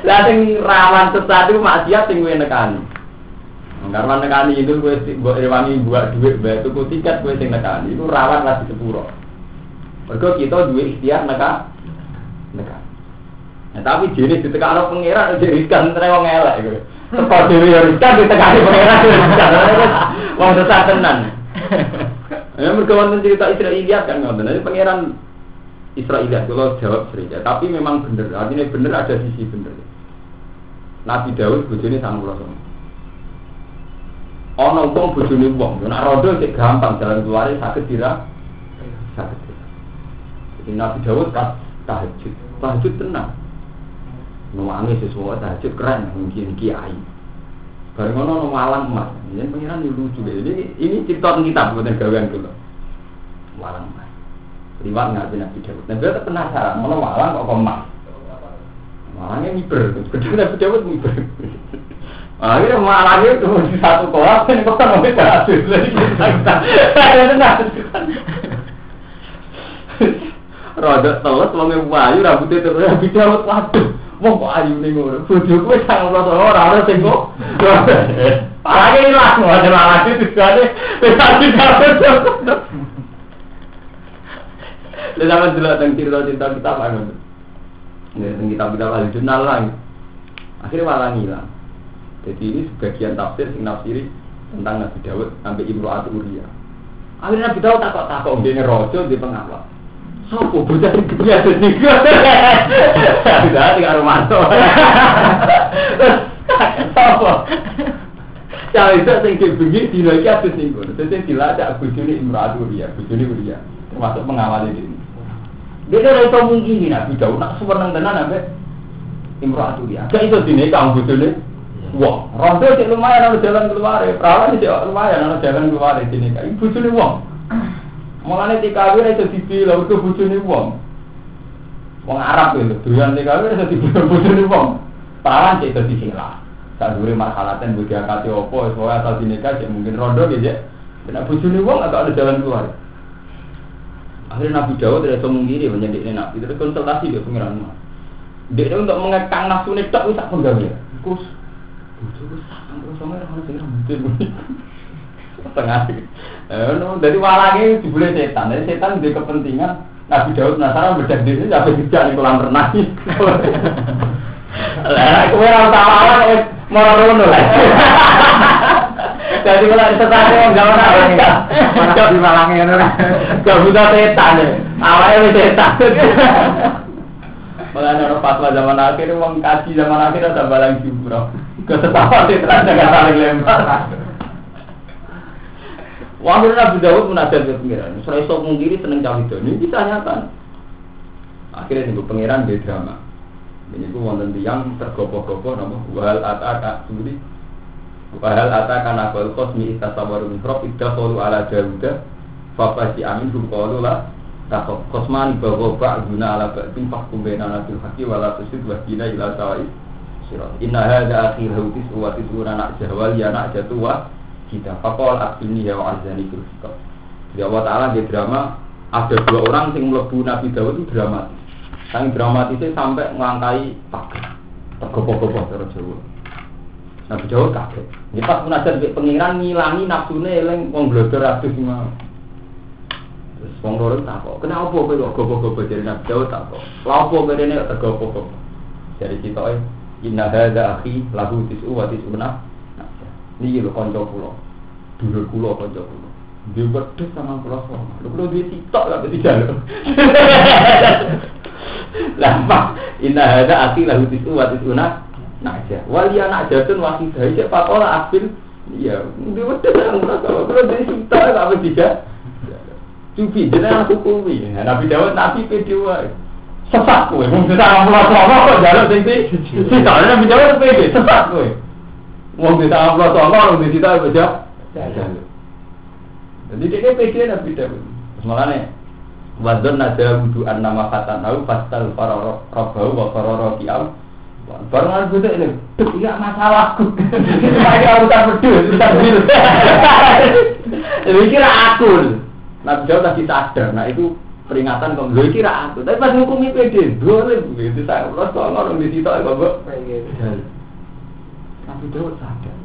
Lah sing rawan sesat iku maksiat sing kowe nekani. Karena nekani itu kowe mbok rewangi buat duit bae tuku tiket kowe sing nekani itu rawan lagi sepuro. Mergo kita duwe ikhtiar neka neka. Nah, tapi jenis ditekano pangeran jadi riskan tre wong elek iku. Teko dhewe ya riskan ditekani pangeran riskan. Wong sesat tenan. Ya wonten cerita Israiliyat kan ngoten. Jadi pangeran Israiliyat kalau jawab sering tapi memang benar. Artinya benar ada sisi benar. Nabi Daud bojone sangu rasa. Ana wong bojone wong, nek rodo sik gampang jalan keluar sakit dira. Sakit. Jadi Nabi Daud tahajud. Tahajud tenang. Nuwangi sesuatu tahajud keren mungkin kiai. Bareng ngono malang emas. Ini pengiran lucu Ini ini cerita kitab bukan gawean dulu. Malang emas. Riwayat Nabi Nabi Daud. Nabi Daud penasaran, mana malang kok emas? Malangnya miber, kedua Nabi Dawud miber. Akhirnya malangnya itu di satu kolam, ini kok kan ngomong berhasil. Saya tenang. Rodok teles, wong ayu rambutnya terus Dawud, waduh. Wong kok ayu nih ngono. Bojo kowe sangat rasa ora ora sing kok. Parane ilang, ada malangnya tujuane Nabi Dawud. Lalu sama dulu tentang cerita-cerita kita apa Ya, kita kita ahli jurnal lah. Akhirnya malah ngilang. Jadi ini sebagian tafsir sing nafsiri tentang Nabi Dawud sampai Imro'at Uriya. Akhirnya Nabi Daud takut takut dia rojo di pengawal. Sopo bocah iki biasa niku. Sudah tinggal Romanto. Sopo? Cara itu sing bengi dina iki abis niku. Dadi dilacak bojone Imratu ya, bojone Uria. Termasuk pengawal ini. Dia ora iso mungkin Nabi Daud nak suweneng tenan ambek Imratu ya. Gak iso dinekang bojone. Wah, rondo cek lumayan ana jalan keluar, perawan cek lumayan ana jalan keluar ini kan. Ibu bojone wong. Mulane TKW itu dibela ke bojone wong. Wong Arab itu, doyan TKW itu dibela bojone wong. Perawan cek dadi sila. Sak dure marhalaten budi akate opo, soalnya asal dinikah cek mungkin rondo ya. Kena bojone wong agak ada jalan keluar. Akhirnya Nabi Dawud tidak mungkiri menjadi Nabi, terus konsultasi dia pengiran Dia untuk mengekang nafsu ini tak usah penggawe. Kus, Bojoku sakang terus sama orang sing mungkin. Setengah. Eh, dari walange dibule setan. Dari setan dia kepentingan Nabi Daud penasaran bedak diri sampai kerja di kolam renang. Lah, kowe ora tau awak mau rono lah. Jadi kalau setan yang gak ora ora. Mana di walange ngono. Gak buta setan. Awake setan. Malah ada fatwa zaman akhir, uang kaji zaman akhir ada balang jumroh. Ketetapan di terang jangan saling lempar. Waktu Nabi Dawud munajat ke pengiran, Surah Iso mungkiri seneng cawe ini bisa nyata. Akhirnya nih pengiran di drama. Ini gue wonten tiang tergopoh-gopoh nama wahal ata sendiri. Wahal ata karena kau kosmi itasawaru mikrob ida kalu ala Dawuda. Fafasi amin hum kalu lah. Takut kosman bahwa bak guna ala ba'dim fakum bena nabil haki wala tusid wahina ila sawai. Inna hadza akhi hautis wa tisuna nak jahwal ya nak jatuh kita. Fakol akhirnya ya azani fil fikr. Jadi Allah Ta'ala di drama ada dua orang yang melebu Nabi Dawud itu dramatis. Yang dramatisnya sampai melangkai pagar. Tergopoh-gopoh terus Jawa. Nabi Dawud kaget. Ini pas munajat di pengiran ngilangi nafsunya yang wong blodor adus mau. Terus wong loro takok, kenapa kowe kok gopoh-gopoh dari Nabi Dawud takok? Lha apa kowe rene tergopoh-gopoh? Dari kita Inna hadza akhi lahu tis'u wa tis'una. Niki lho kanca kula. Dulur kula kanca kula. Dia wedhus sama kula sama. Lho kula duwe sitok gak dadi jaluk. Lah pak, inna hadza akhi lahu tis'u wa tis'una. Naja. Wal ya najatun wahidah. Cek pakola abil Iya, dia wedhus sama kula sama. Kula duwe sitok gak dadi jaluk. Cuci jenengan aku kuwi. Nabi Dawud nabi pede wae. Sesat kowe, mung bisa amplop kok jaluk sing Nabi Dawud pede, sesat kowe. Wong kita amplop songo, wong kita baca. Jadi dia pede Nabi Dawud. Makanya Wadon nada wudu'an nama kata nau pastal faroro robbau wa faroro kiam Baru gue tuh ini, iya masalahku. Saya urusan pedus, urusan bil. Jadi kira akun. Nabi Dawud tadi sadar, nah itu peringatan kok gue kira aku. Tapi pas ngukumi pede, boleh begitu saya ulas kok orang di situ ya kok. Nabi Dawud sadar.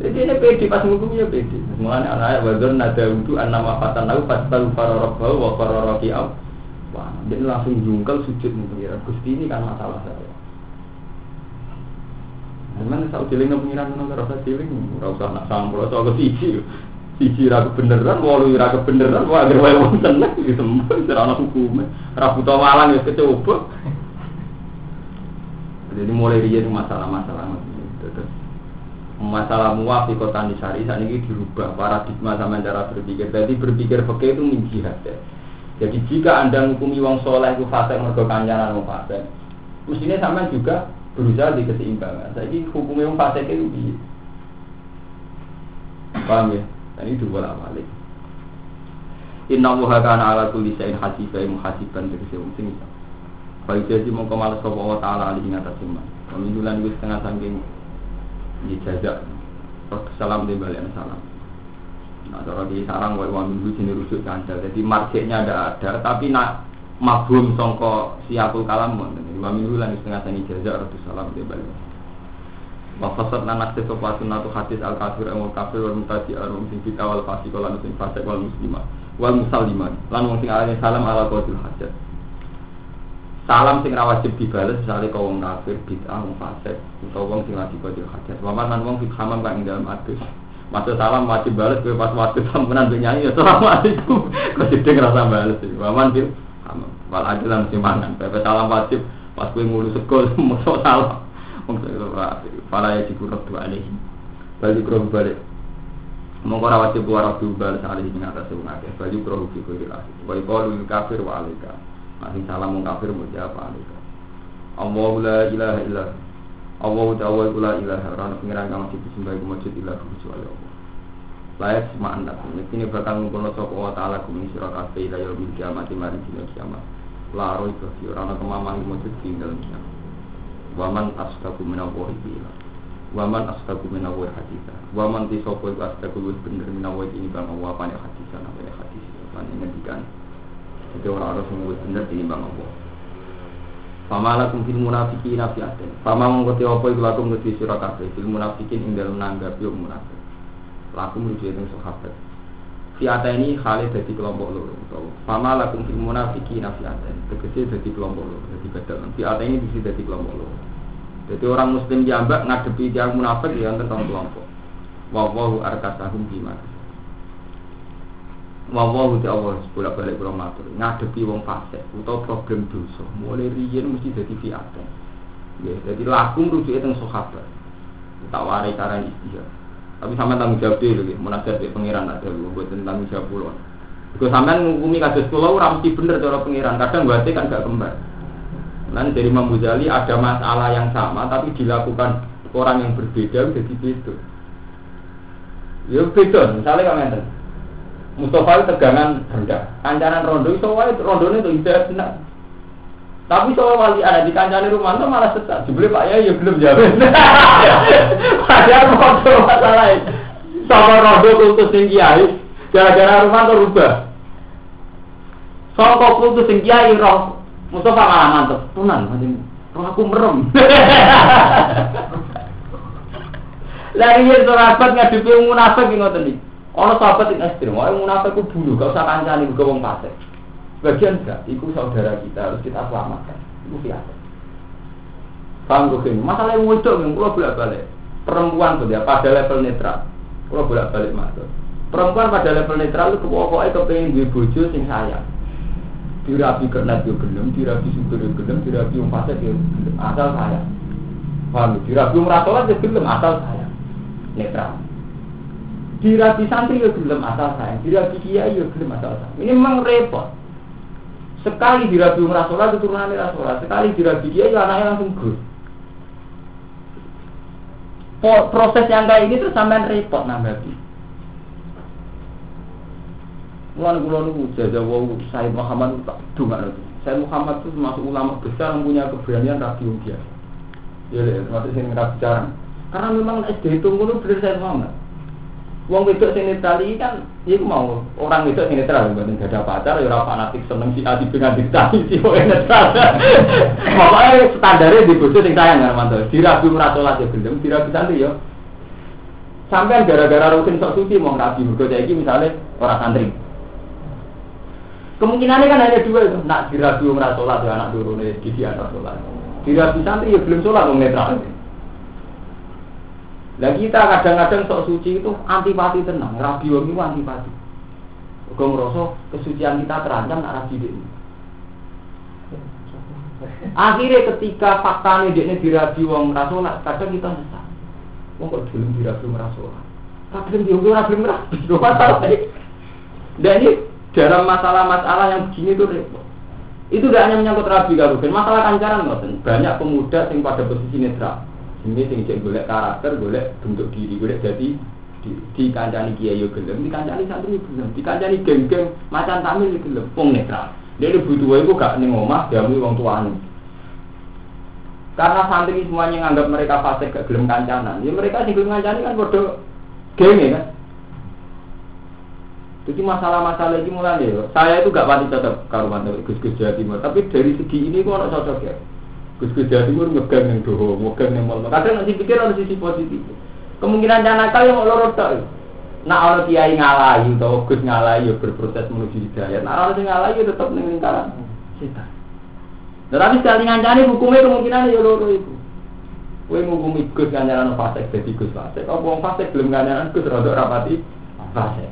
Jadi ini pede pas ngukumi ya pede. Mulanya anak wazon nada wudu an nama fatan lalu pas tahu farorobau wa faroroki au. Wah, dia langsung jungkel sujud mengira Gusti ini kan masalah saya. Memang tahu ciling pengiran nang rasa ciling, ora usah nak sampul, soal ke siji. Siji ra kebenaran, walu ra kebenaran, wah agar wae wong seneng iki semua ora ana hukume. Ra buta walang ya kecoba. Jadi mulai dia masalah-masalah masalah muaf di kota Nisari saat ini dirubah paradigma sama cara berpikir. Jadi berpikir fakir itu menjihad ya. Jadi jika anda menghukumi wong soleh itu fase mergo kancanan wong fase, mestinya sama juga berusaha di keseimbangan. Jadi hukumnya wong fase itu bi. Paham ya? Dan ini dua lah balik. Inna wuha kana ala kulli syai'in hasibai muhasiban dari wong sing. Baik jadi mongko males sapa wa taala ali ing atas iman. Pemilulan wis setengah saking dijajak salam di balik salam. Nah kalau di sarang wae wa minggu sini rujuk kandel. Jadi marjeknya ada ada. Tapi nak mabum songko siapul kalam jadi wa minggu lan setengah sangi jajak ratus salam di balik. Wa fasad nanak te sopa sunnatu hadis al kafir wal kafir wal mutaji arum sing kita wal fasik lan sing fasik wal muslimah wal musalliman lan wong sing salam ala qatil hajat salam sing ra wajib dibales misalnya kau wong kafir bid'ah wong fasik utawa wong sing lagi badil hajat waman lan wong fik hamam kang dalam adus Masuk salam wajib balas gue pas waktu sampenan be nyanyi ya assalamualaikum. Kok sithik ngerasa balas iki. Waman bil aman. Wal ajilan mesti mangan. Pepe salam wajib pas gue ngulu sekol masuk salam. Wong Fala ya dikurut dua alaihi. Balik roh balik. Mongko ora wajib wa rabbi balas alaihi ing atas wong akeh. Balik roh fi kulli lahir. Wa qalu kafir wa alaika. Masih salam wong kafir mau jawab alaika. Allahu la ilaha illa Allah ta'ala la ilaha rana pengiran kang sing disembah iku mujud ilah kecuali Allah. Layak sima anda ini bakal ngumpulno sapa wa ta'ala kum sira kabeh ila yaumil kiamat mari dina kiamat. La roi fi rana kemamang mujud tinggal kiamat. Waman asdaqu min Allah bila. Waman asdaqu min Allah haditha. Waman ti sapa iku asdaqu bener min ini bang Allah apa haditha apa hadis. Lan ngendikan. Itu orang harus mengurus bener bang Allah. Fama lakum fil munafiqin fi'atin. Fama mengkoti apa iku lakum ngedi sira kabeh fil munafiqin ing dalem nanggapi munafik. Lakum rujuk ing sahabat. Fi'ata ini khalid dadi kelompok loro utawa fama lakum fil munafiqin fi'atin. Tegese dadi kelompok loro, dadi badal. Fi'ata ini bisa dadi kelompok loro. Jadi orang muslim jambak ngadepi yang munafik ya tentang kelompok. Wa wahu arkasahum bima Wawahu di Allah bolak balik kurang matur. Ngadepi wong fasik atau problem dosa. Mulai riyen mesti jadi fiatan. Ya jadi laku merujuk itu sahabat. Tak warai cara istilah tapi sama tanggung jawab dulu ya munajat di pangeran ada lu buat tentang jawab pulau Jika sampean ngukumi kasus pulau ora mesti bener cara pangeran. Kadang berarti kan gak kembar. Nanti dari Imam ada masalah yang sama tapi dilakukan orang yang berbeda jadi beda. Ya beda misalnya kamu Mustafa itu tegangan rendah. Kancanan rondo itu wae rondo itu tidak benar. Tapi soal wali ada di kancane rumah itu malah sesat. Jebule Pak Yai ya belum jawab. Padahal rondo masalah sama rondo kultus sing kiai gara-gara rumah itu rubah. Soal kultus sing kiai roh Mustafa malah mantep. Tunan roh aku merem. Lagi ya sahabat ngadepi munafik ngoten iki. Ono sahabat yang ekstrim, mau munafik ku bunuh, gak usah kancani ke wong fasik. Bagian enggak, itu saudara kita harus kita selamatkan. Itu biasa. Paham gue? Masalah yang wujud, yang pulau bolak balik. Perempuan tuh dia pada level netral, pulau bolak balik masuk. Perempuan pada level netral itu pokoknya kepengen gue bojo sing sayang. Dirapi kernet yo gelem, dirapi syukur yo gelem, dirapi wong fasik yo gelem, asal sayang. Paham? Dirapi wong rasolat yo gelem, asal sayang. Netral dirabi santri ya gelem asal saya, dirabi kiai ya gelem asal saya. Ini memang repot. Sekali dirabi umrah sholat itu turunannya rasolat, sekali dirabi kiai ya anaknya langsung gus. Proses yang kayak ini terus sampean repot nambahi. Mulai kulon itu jajah wow Said Muhammad tak dunga itu. Said Muhammad itu termasuk ulama besar yang punya keberanian rapi biasa. Ya, termasuk yang rapi jarang. Karena memang SD itu mulu benar Said Muhammad. Wong wedok sing netral iki kan iku mau orang wedok sing netral mboten ada pacar ya ora fanatik seneng si ati dengan ditani si kok netral. Pokoke standare di bojo sing sayang kan mantu. Dirabi ora salat ya gelem, dirabi santri ya. Sampai gara-gara rutin sok suci mau rabi mergo iki misalnya orang santri. Kemungkinannya kan hanya dua itu, nak dirabi ora salat ya anak turune di anak salat. Dirabi santri ya belum salat wong netral. Lah kita kadang-kadang sok suci itu antipati tenang, rabi wong itu antipati. Kau ngerasa kesucian kita terancam nak rabi ini. Akhirnya ketika fakta ini dia dirabi wong rasolat, kadang kita nyesal. Wong kok belum dirabi wong rasolat. Belum dia ora belum rabi. Masalah Dan ini dalam masalah-masalah yang begini itu repot. Itu tidak hanya menyangkut rabi kalau masalah kancaran Banyak pemuda yang pada posisi netral ini sing cek golek karakter, golek bentuk diri, golek jadi di, di kancani kiai yo gelem, di kancani santri gelem, di kancani geng-geng macan tamil gelem, wong netral. Dia butuh itu gak ning omah, diamui wong tuane. Karena santri semuanya nganggap mereka fasik gak gelem kancanan, ya mereka sing gelem kancani kan bodoh geng ya kan. Jadi masalah-masalah ini mulai ya. Saya itu gak pasti cocok kalau mantu Gus-Gus Jawa Timur, tapi dari segi ini kok cocok ya. Gus Gus Jawa Timur ngegang yang doho, ngegang yang malam. Kadang nanti pikir ada sisi positif. Kemungkinan jangan nakal yang mau lorot tak. Nah orang kiai ngalahi atau Gus ngalahi ya berproses menuju hidayah. Nah orang yang ngalahi ya tetap ning lingkaran setan. Nah, tapi sekali ngancani hukumnya kemungkinan ya loro itu. Kowe ngukumi Gus kancanan fasik dadi Gus fasik. Apa wong fasik belum kancanan Gus rada rapati fasik.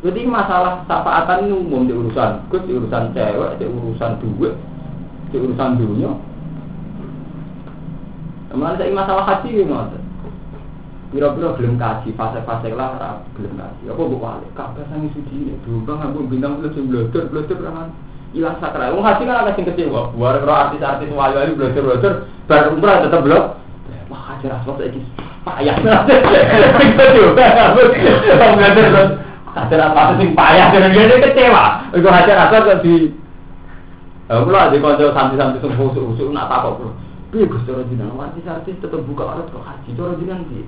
Jadi masalah sapaatan ini umum di urusan Gus, di urusan cewek, di urusan duit, di urusan dunia. Kemudian saya masalah haji gimana? Biro-biro belum kaji, fase-fase lah, belum kaji. Apa bu wali? Kabeh sangi sudi ini. Dulu ngambung bintang plus yang bloder, bloder kan hilang sakral. Wong haji kan agak sing. Buar karo artis-artis wali-wali bloder, bloder, bar umrah tetep blok. Wah haji rasul saiki payah. Itu juga. Wong bloder terus apa sing payah dan kecewa. Iku hajar rasul kok di Aku lah di kanca santri-santri sing usuk-usuk nak takok, Bro. Piye Gus cara jenengan artis-artis tetep buka aurat kok haji cara jenengan piye?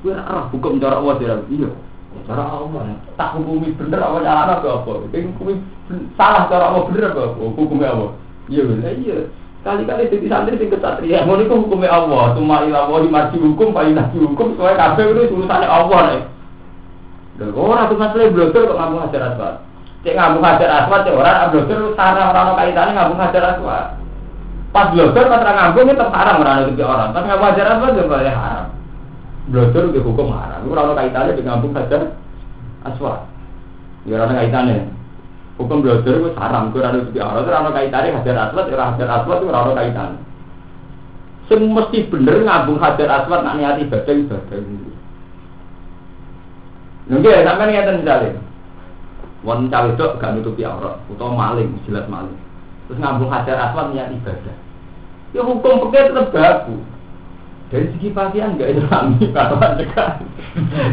Gue arah hukum cara Allah tidak iya. Cara Allah tak hukumi bener apa cara apa apa. Hukumi salah cara Allah bener apa. Hukumnya apa? Iya bener iya. Kali-kali jadi santri sing kesatria. Mau niku hukumnya Allah. Cuma ilah Allah dimarji hukum, pak ilah hukum. Soalnya kabeh itu urusannya Allah nih. Dan orang tuh masalah blogger kok ngambung hajar aswad. Cek ngambung hajar aswad, cek orang blogger sarang orang kaitannya ngambung hajar aswad. Pas blogger pas ngambung itu haram orang itu orang. Tapi ngambung hajar aswad juga haram. Blogger itu hukum haram. Itu orang kaitannya dengan ngambung hajar aswad. Ya orang kaitannya. Hukum blogger itu haram. Itu orang itu orang. Itu orang kaitannya hajar aswad. Orang hajar aswad itu orang kaitannya. Semua mesti bener ngambung hajar aswad nak niati ibadah ibadah. Nggih, sampean ngeten misale. Wong cawe dok gak nutupi aurat utawa maling, jelas maling. Terus ngambung hajar aswad niat ibadah. Ya hukum pekeh tetap baku. Dari segi pakaian enggak islami kalau cekak.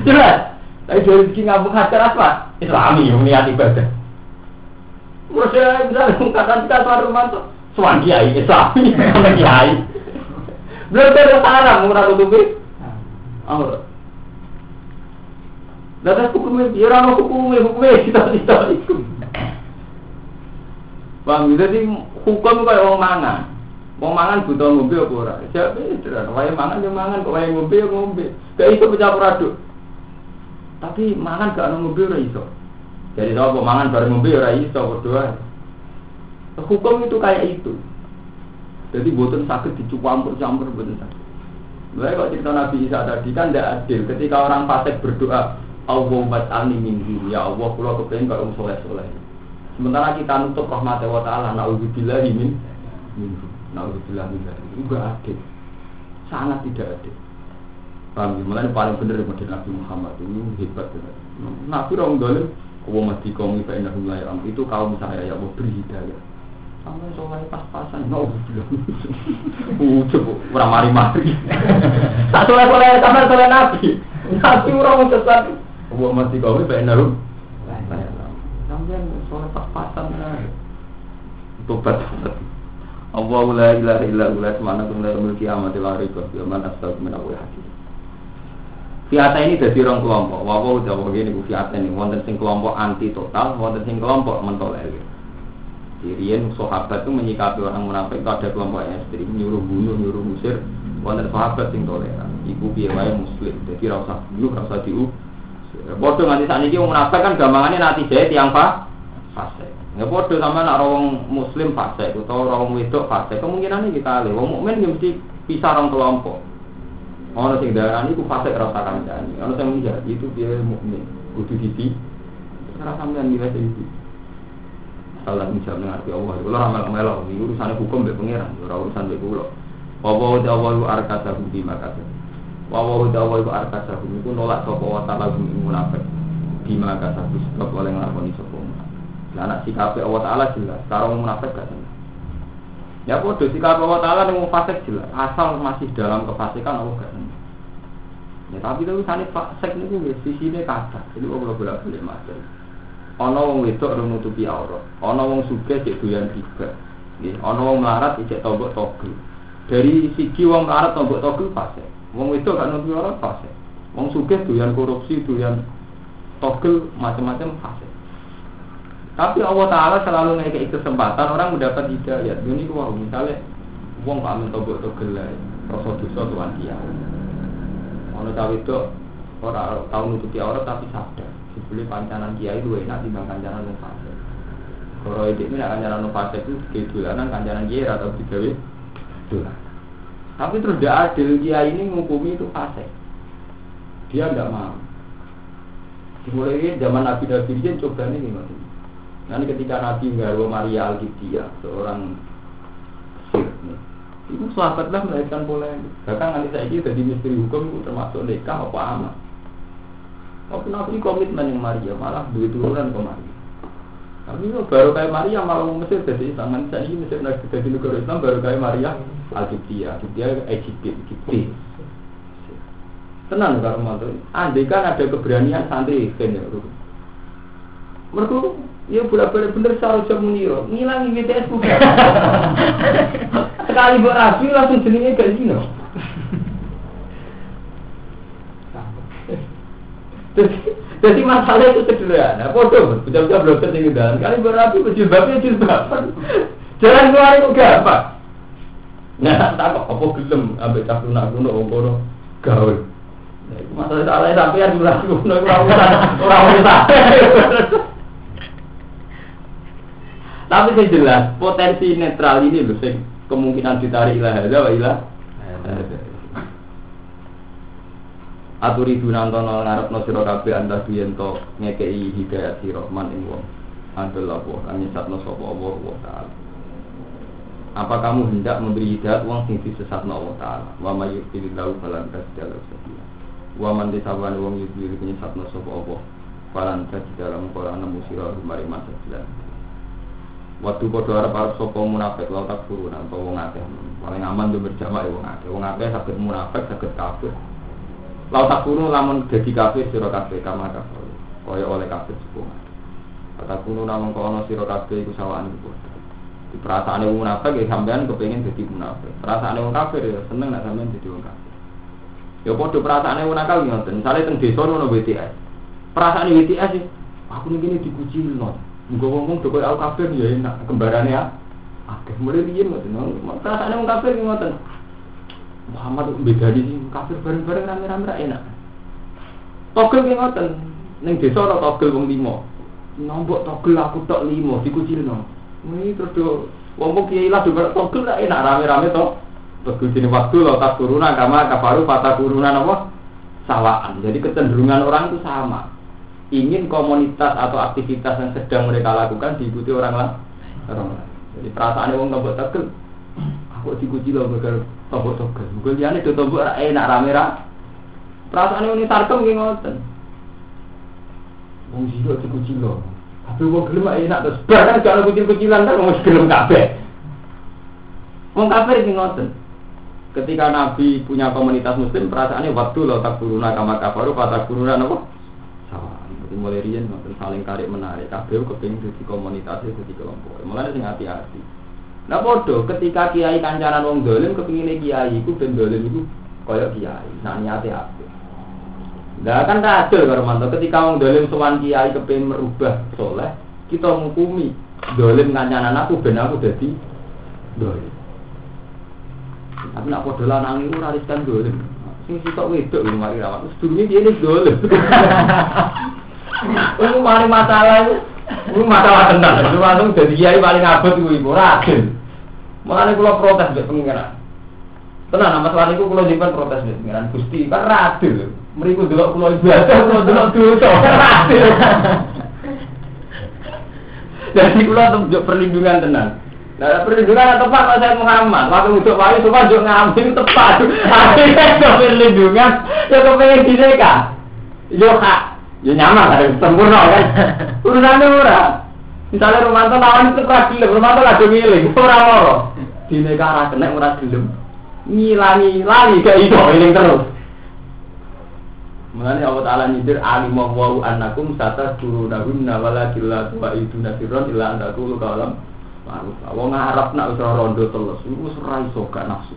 Jelas. Tapi dari segi ngambung hajar aswad islami yang niat ibadah. Menurut saya bisa mengatakan kita suatu rumah tuh suami kiai islami, kiai. Belum ada haram murah tutupi. Aurat. Lalu hukumnya, ya orang hukumnya, hukumnya kita tidak itu. Bang, jadi hukum kayak orang mangan. Wong mangan butuh ngombe apa ora? Siapa itu? Wae mangan ya mangan, kok wae ngombe ya ngombe. Gak iso bercampur aduk. Tapi mangan gak ono ngombe ora iso. Jadi kalau mangan bareng ngombe ora iso berdoa. Hukum itu kayak itu. Jadi buatan sakit dicampur-campur buatan sakit. Mulai kalau cerita Nabi Isa tadi kan tidak adil. Ketika orang fasik berdoa, Allah mat'alni min ya Allah kula kepengen karo soleh-soleh. Sementara kita nutup rahmat wa taala naudzubillahi min minhu. Naudzubillah min Itu gak adil. Sangat tidak adil. Paham ya? Mulai paling benar model Nabi Muhammad ini hebat benar. Nabi orang dolim, Allah mati kaum ifa inna ya itu kaum saya ya Allah beri hidayah. Sampai soleh pas-pasan, naudzubillah. Ucap, orang mari-mari. Tak soleh-soleh, sampai soleh Nabi. Nabi orang sesat. Allah mati kau ini baik naruh. Sampai soal pas-pasan Tobat tobat. Allah la ilaha illa huwa semana kum la mulki amat la rika fi man astagfir min Allah hakim. Fiata ini dari orang kelompok. Wawa udah wawa ini fiata ini. Wonten sing kelompok anti total, wonten sing kelompok mentolerir. Sirian sahabat itu menyikapi orang munafik itu ada kelompok ekstrim nyuruh bunuh, nyuruh musir. Wonten sahabat sing toleran. Iku piye muslim. Jadi rasa bunuh, rasa diu. Bodoh nganti saat ini munafik kan gampangannya nanti jadi tiang fa fase. Ya bodoh sama nak orang muslim fase atau orang wedok fase. Kemungkinan ini kita lihat. Wong mukmin mesti pisah orang kelompok. Orang sing darah ini ku fase rasa kancani. Orang yang menjadi itu dia mukmin. Kudu didi. Karena sampean nilai itu. Salah bisa mengerti Allah. Kalau ramal melok, ini urusan hukum be pangeran, orang urusan be kulo. Wawa udah walu arkasa budi makasih. Wawa udah walu arkasa budi itu nolak sopo wa ta'ala bumi munafik. Bima kasabu sebab oleh ngelakoni sopo. Nah, anak sikapnya Allah Ta'ala jelas. Sekarang munafik gak jelas. Ya bodoh sikap Allah Ta'ala yang fasik jelas. Asal masih dalam kefasikan Allah gak jelas. Ya tapi itu misalnya fasik itu ya sisinya kata. Jadi Allah boleh boleh masuk. Ono wong wedok ora nutupi aurat. Ono wong sugih cek doyan riba. Nggih, wong melarat cek tombok togel. Dari segi wong melarat tombok togel fase. Wong wedok gak nutupi aurat fase. Wong sugih doyan korupsi, doyan togel macam-macam fase. Tapi Allah Ta'ala selalu ngekei kesempatan orang mendapat hidayah. Ini wah misalnya wong gak mentobok togel lah. Rasa dosa tuan dia. Ono cawe itu orang tahu nutupi aurat tapi sadar. Sebeli pancanan kiai dua enak timbang kancanan yang fase. Kalau itu ini kancanan fase itu kayak dolanan kancanan kiai atau digawe dolan. Tapi terus tidak adil dia ini menghukumi itu fase. Dia tidak mau. Dimulai zaman Nabi Nabi dia coba ini gimana? Nanti ketika Nabi Ngaro Maria Alkitia, seorang sir, itu sahabatlah melahirkan polemik. Bahkan nanti saya ini jadi misteri hukum itu termasuk nikah apa amat. Tapi Nabi komitmen yang Maria malah duit turunan ke Maria. Tapi baru kayak Maria malah Mesir jadi Islam. Saya ini Mesir nanti jadi negara Islam baru kayak Maria Alkitia. Alkitia Egypt, Egypt. Tenang kalau mantu. Andai kan ada keberanian santri kan ya. Mereka ya bolak balik bener seharusnya muniro ngilangi BTS bukan. Sekali buat rapi langsung jenenge gak zino. Jadi masalah itu sederhana. Bodoh, bocah-bocah belum tertinggi dalam. Kali berapi jilbabnya jilbaban. Jalan keluar itu gampang. Nah, tak kok apa gelem ambek cah lunak-lunak wong kono gaul. Masalah salah sampean lunak-lunak ora usah ora usah. Tapi saya jelas potensi netral ini loh, kemungkinan ditarik ilah ada wa ilah. Aturi dunantono ngarep no siro kabe anda biento ngekei hidayat si rohman ing wong adalah wong sapa Allah wa taala. Apa kamu hendak memberi hidayat wong sing disesatno Allah taala? Wa may yudhilillahu falan tajid lahu sabila. Wa man disawan wong yudhil nyesatno sapa Allah falan tajid lahu qur'ana musira mari masa. Waktu padha arep arep sapa munafik lawan tak turun atau wong akeh. Paling aman yo berjamaah wong akeh. Wong akeh saged munafik saged kafir. Lau tak kuno lamun jadi kafir siro kafir kama kafir Kaya oleh kafir sepungan Tak kuno namun kono siro kafir iku sawaan Di perasaan yang munafik ya sampean kepengen jadi munafik. Perasaan yang kafir ya seneng nak sampean jadi wong kafir. Ya podo perasaan yang nakal ngoten. Misalnya teng desa ono BTS Perasaan BTS sih Aku nih gini dikucil no Gue ngomong tuh aku kafir ya enak. Kembarannya ya Oke, mulai dia ngoten. Perasaan yang kafir ngoten. Muhammad beda di kafir bareng-bareng rame-rame enak. Togel ki ngoten. Ning desa ora togel wong limo. Nombok togel aku tok limo dikucilno. Ini terus do wong kiai lah juga togel ra enak rame-rame to. Togel sini waktu lo tak kuruna kama kafaru fata kuruna apa? Sawaan. Jadi kecenderungan orang itu sama. Ingin komunitas atau aktivitas yang sedang mereka lakukan diikuti orang lain. Orang lain. Jadi perasaan wong nombok togel. Aku dikunci loh mereka tombok togas. Gue liane do tombok enak rame ra. Perasaan ini tarkem nggih ngoten. Wong sira dikunci loh. Tapi wong gelem enak terus bahkan kalau kucil-kucilan kan wong gelem kabeh. Wong kafir iki ngoten. Ketika Nabi punya komunitas muslim, perasaannya waktu lo tak buruna kamar kafaru, kata buruna nopo. Jadi mulai rian saling tarik menarik. Kabeh kepingin jadi komunitas jadi kelompok. Mulai sing hati-hati. Nah bodoh, ketika kiai kancanan wong dolim kepingin kiai iku ben dolim kaya kiai. Nah niate apa? Nah kan adil karo mantu ketika wong dolim sowan kiai kepingin merubah soleh, kita menghukumi dolim kancanan aku ben aku dadi dolim. Tapi nak podo lanang iku ora riskan dolim. Sing sitok wedok lho mari rawat. Sedurunge dia wis dolim. Ini mari masalah itu Ini masalah tenang, itu langsung jadi kiai paling abad itu ibu, ragil Makanya kalau protes buat pengiran Tenang, masalah itu kalau jempan protes buat pengiran Gusti, kan radil Mereka dulu kalau ibadah, kalau dulu dosa, Jadi kalau untuk perlindungan tenang Nah, perlindungan yang tepat Pak saya Muhammad. Waktu untuk wayu semua juga ngambil tepat. Akhirnya perlindungan, ya kepengen dineka. Yo kak, Ya nyaman kan, sempurna kan. Urusannya murah. Misalnya Romanto lawan itu ora gelem, Romanto lagi milih, ora loro. Dine kara kena ora gelem. Ngilangi lali gak iso eling terus. Mengenai Allah Ta'ala nyidir alimah wa'u annakum sata turunahunna walakilla tuwa itu nasiron illa anda tulu kalam Maruf, wong ngarep nak usah rondo terus, wis ora iso gak nafsu.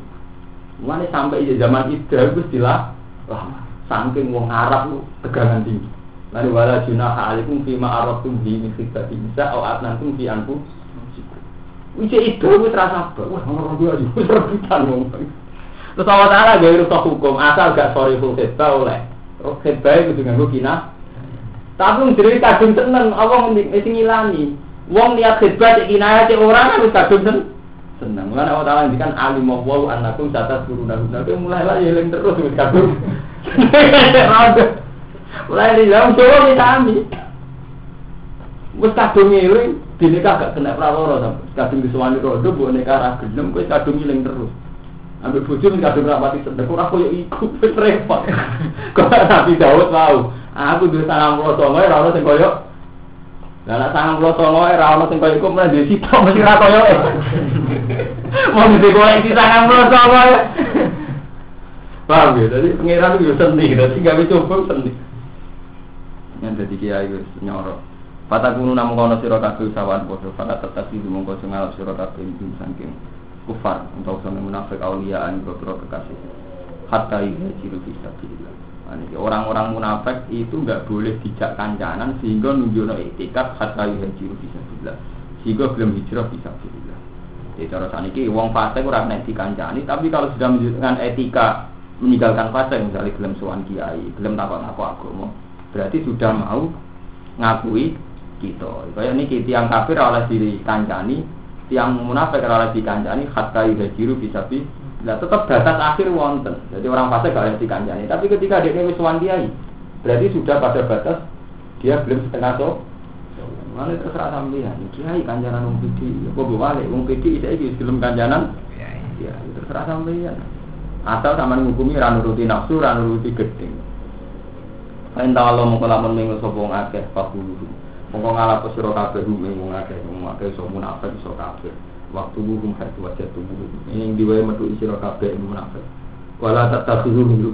Mulane sampai zaman itu wis dilah lama. Saking wong ngarep tegangan tinggi. Lalu wala junaha alaikum fima aratum bi min khidbati nisa au atnantum fi anfu. Wis itu wis rasa apa? Wah, ngono dia aja rebutan wong. Terus Allah Ta'ala rusak hukum asal gak sorry khidbah oleh. Oh, khidbah itu dengan kina. Tapi dhewe kadung tenang, Allah wis ngilani. Wong lihat khidbah cek kinaya cek orang kan kadung tenang. senang. Mulane Allah Taala ngendikan alim wa annakum sataskuruna guna. Kowe mulai lah eling terus wis kadung. Mulai di dalam Jawa kita kami. Wis kadung eling dene kagak kena praloro kadung disuwani rodo mbok nek arah gelem kowe kadung eling terus. Ambil bojo ning kadung rapati sedek ora koyo iku wis repot. Kok Nabi Daud mau. Aku duwe 99 ora ono sing koyo lah nek sangang puluh songo ora ono sing koyo iku ora sangang puluh songo. Paham ya? Jadi pangeran itu seni, jadi gawe coba seni. Yang jadi kiai wis nyorok. Fata kuno namu kono kabeh sawan padha fala tetap iki mongko sing ngalap sira kabeh ing saking kufar untuk sang munafik auliaan boro kekasih. Hatta iki ciru bisa Orang-orang munafik itu nggak boleh dijak kancanan sehingga nunjukno etikat hatta yuhajiru bisa bila. Sehingga belum hijrah bisa bila. Jadi cara saniki wong fasik ora nek dikancani, tapi kalau sudah menunjukkan etika meninggalkan fasik misalnya belum suan kiai, belum takut aku agama, berarti sudah mau ngakui kita. Kayak ini tiang kafir oleh diri kancani, tiang munafik oleh dikancani hatta yuhajiru bisa bila Nah, tetap batas akhir wonten. Jadi orang fase gak harus dikancani. Tapi ketika dia wis kiai, berarti sudah pada batas dia belum setengah so. Mana terserah sampean. Kiai kanjanan wong pidi. Apa mbok wale wong pidi isa iki belum kanjanan. Ya, terserah sampean. Asal sama ngukumi ra nuruti nafsu, ra nuruti gedeng. Lain ta Allah mongko lamun minggu sapa wong akeh. Mongko ngalap sira kabeh wong akeh, wong akeh iso munafik iso kafir waktu buhum hatu wajah tubuh ini diwai metu isi kabeh munafik. Wala tatakhiru minhu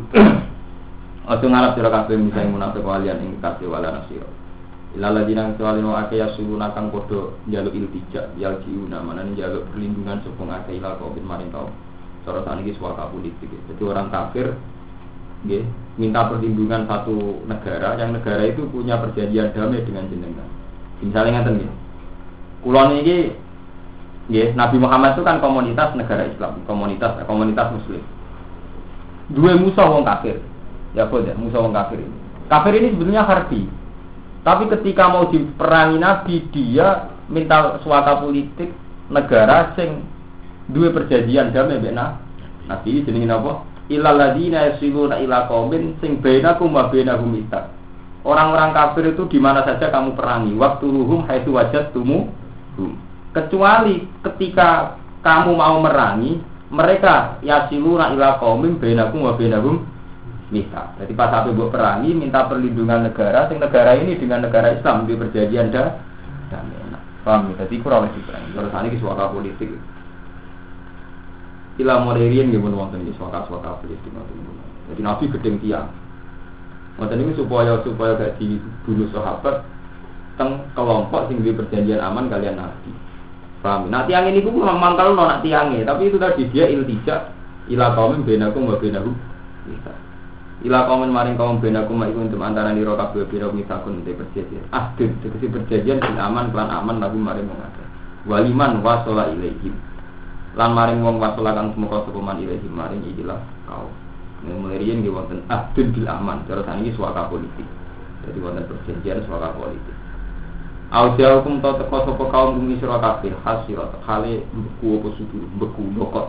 Ojo ngalap sira kabeh misalnya munafik walian ing kasih wala nasira. Ilala dinang soalin wa ake yasuluna kang podo jaluk iltija Yal jiuna mana nih jaluk perlindungan sopong ake ilal covid maring tau Cara saat ini suaka politik Jadi orang kafir Nggih, minta perlindungan satu negara yang negara itu punya perjanjian damai dengan jenengan. Misalnya ngeten nggih. Kulon ini Ya, Nabi Muhammad itu kan komunitas negara Islam, komunitas komunitas Muslim. Dua musuh wong kafir, ya ya musuh wong kafir ini. Kafir ini sebenarnya harbi, tapi ketika mau diperangi Nabi dia minta suaka politik negara sing dua perjanjian damai benar. Nabi jenenge apa? Ilal ladina yasiluna ila qaumin sing bainakum wa bainahum Orang-orang kafir itu di mana saja kamu perangi, waktu ruhum haitsu wajadtumu kecuali ketika kamu mau merangi mereka yasiluna ila qaumim bainakum wa bainahum mita. Jadi pas sampai buat perangi minta perlindungan negara, sing negara ini dengan negara Islam di perjanjian dah Paham ya? Jadi kurang lebih perangi. Terus ini suaka politik. Ila moderian gitu wonten iki suaka-suaka politik Jadi Nabi gedeng tiang. Wonten ini supaya supaya gak dibunuh sahabat teng kelompok sing di perjanjian aman kalian Nabi. Paham? Nah tiang ini pun memang kalau nona tiangnya, tapi itu tadi dia iltijak ila kaumin benakum wa benahu bisa. Ila kaumin maring kaum benakum ma untuk antara niro kabeh pira misakun te perjanjian. Ahdin tegese perjanjian sing aman lan aman lagu maring akeh. Waliman wasala ilaihim. Lan maring wong wasala kang semoga sepeman ilaihim maring ikilah kau. Mulai riyen nggih wonten ahdin bil aman, cara saniki suaka politik. Jadi wonten perjanjian suaka politik. Audia hukum tau teko sopo kaum bumi sira kabeh hasirat hale beku apa sudu beku dokot.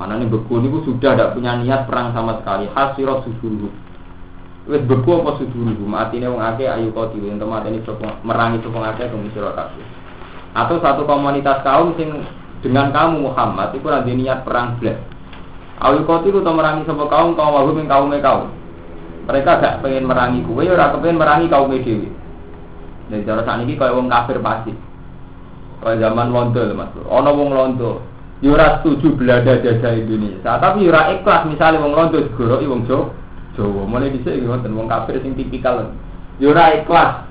Nih beku niku sudah tidak punya niat perang sama sekali hasirat suduruhu. Wis beku apa suduruhu matine wong akeh ayu tiwi ento matine merangi sapa akeh bumi sira kabeh. Atau satu komunitas kaum sing dengan kamu Muhammad itu ada niat perang blas. Ayu kau tiwi atau merangi sapa kaum kaum wahum yang kaum kaum. Mereka gak pengen merangi kue, ora pengen merangi kaum dewi. Jadi cara saat ini kayak wong kafir pasti. Kayak zaman londo mas. Ono wong londo. Yura setuju Belanda jajah Indonesia. Tapi yura ikhlas misalnya wong londo digoroi wong Jawa. Jawa. Mulai bisa ngoten wong kafir sing tipikal. Yura ikhlas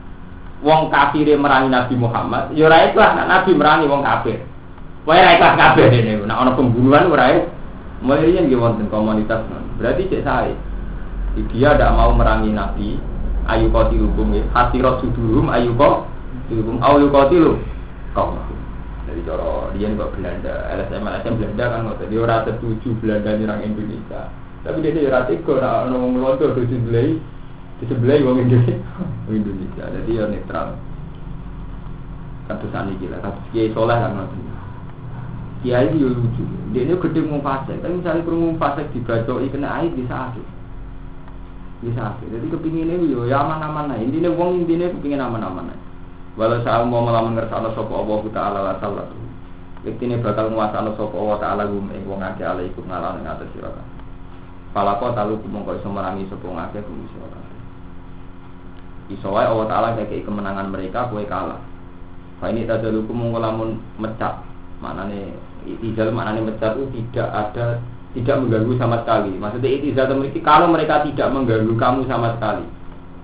wong kafir merangi Nabi Muhammad. Yura ikhlas Nabi merangi wong kafir. Wae ra ikhlas kabeh dene. Nak ono pembunuhan ora Mulai riyen nggih wonten komunitas. Berarti cek saya. Dia tidak mau merangi Nabi, ayu hukum ya hasirat sudurum ayu kotilukum ayu kotilu kau jadi cara dia kok Belanda LSM LSM Belanda kan nggak dia rasa setuju Belanda nyerang Indonesia. Tapi dia dia rasa kok nak ngomong melontor di sebelah di sebelah wong Indonesia. Indonesia. Jadi ya netral. Kasus ani gila kasus kiai soleh kan nggak kiai yo lucu. Dia ini gede mau tapi misalnya kerungu fasik dibacoi kena air bisa sakit. Bisa sakit. Jadi kepinginnya yo ya aman-aman aja. Intinya wong intinya kepingin aman-aman aja. Walau saya mau melamun ngersana sopo Allah Ta'ala wa salat. Iktine bakal nguasana sopo Allah Ta'ala gum ing wong akeh ala ikut ngalah ing atas sira kabeh. Palako talu kumongko iso merangi sapa ngakeh gum sira kabeh. Iso wae Allah Ta'ala kayak kemenangan mereka kowe kalah. Fa ini tadalu kumongko lamun mecat. Manane itizal maknanya mecat itu tidak ada tidak mengganggu sama sekali. Maksudnya itizal memiliki kalau mereka tidak mengganggu kamu sama sekali.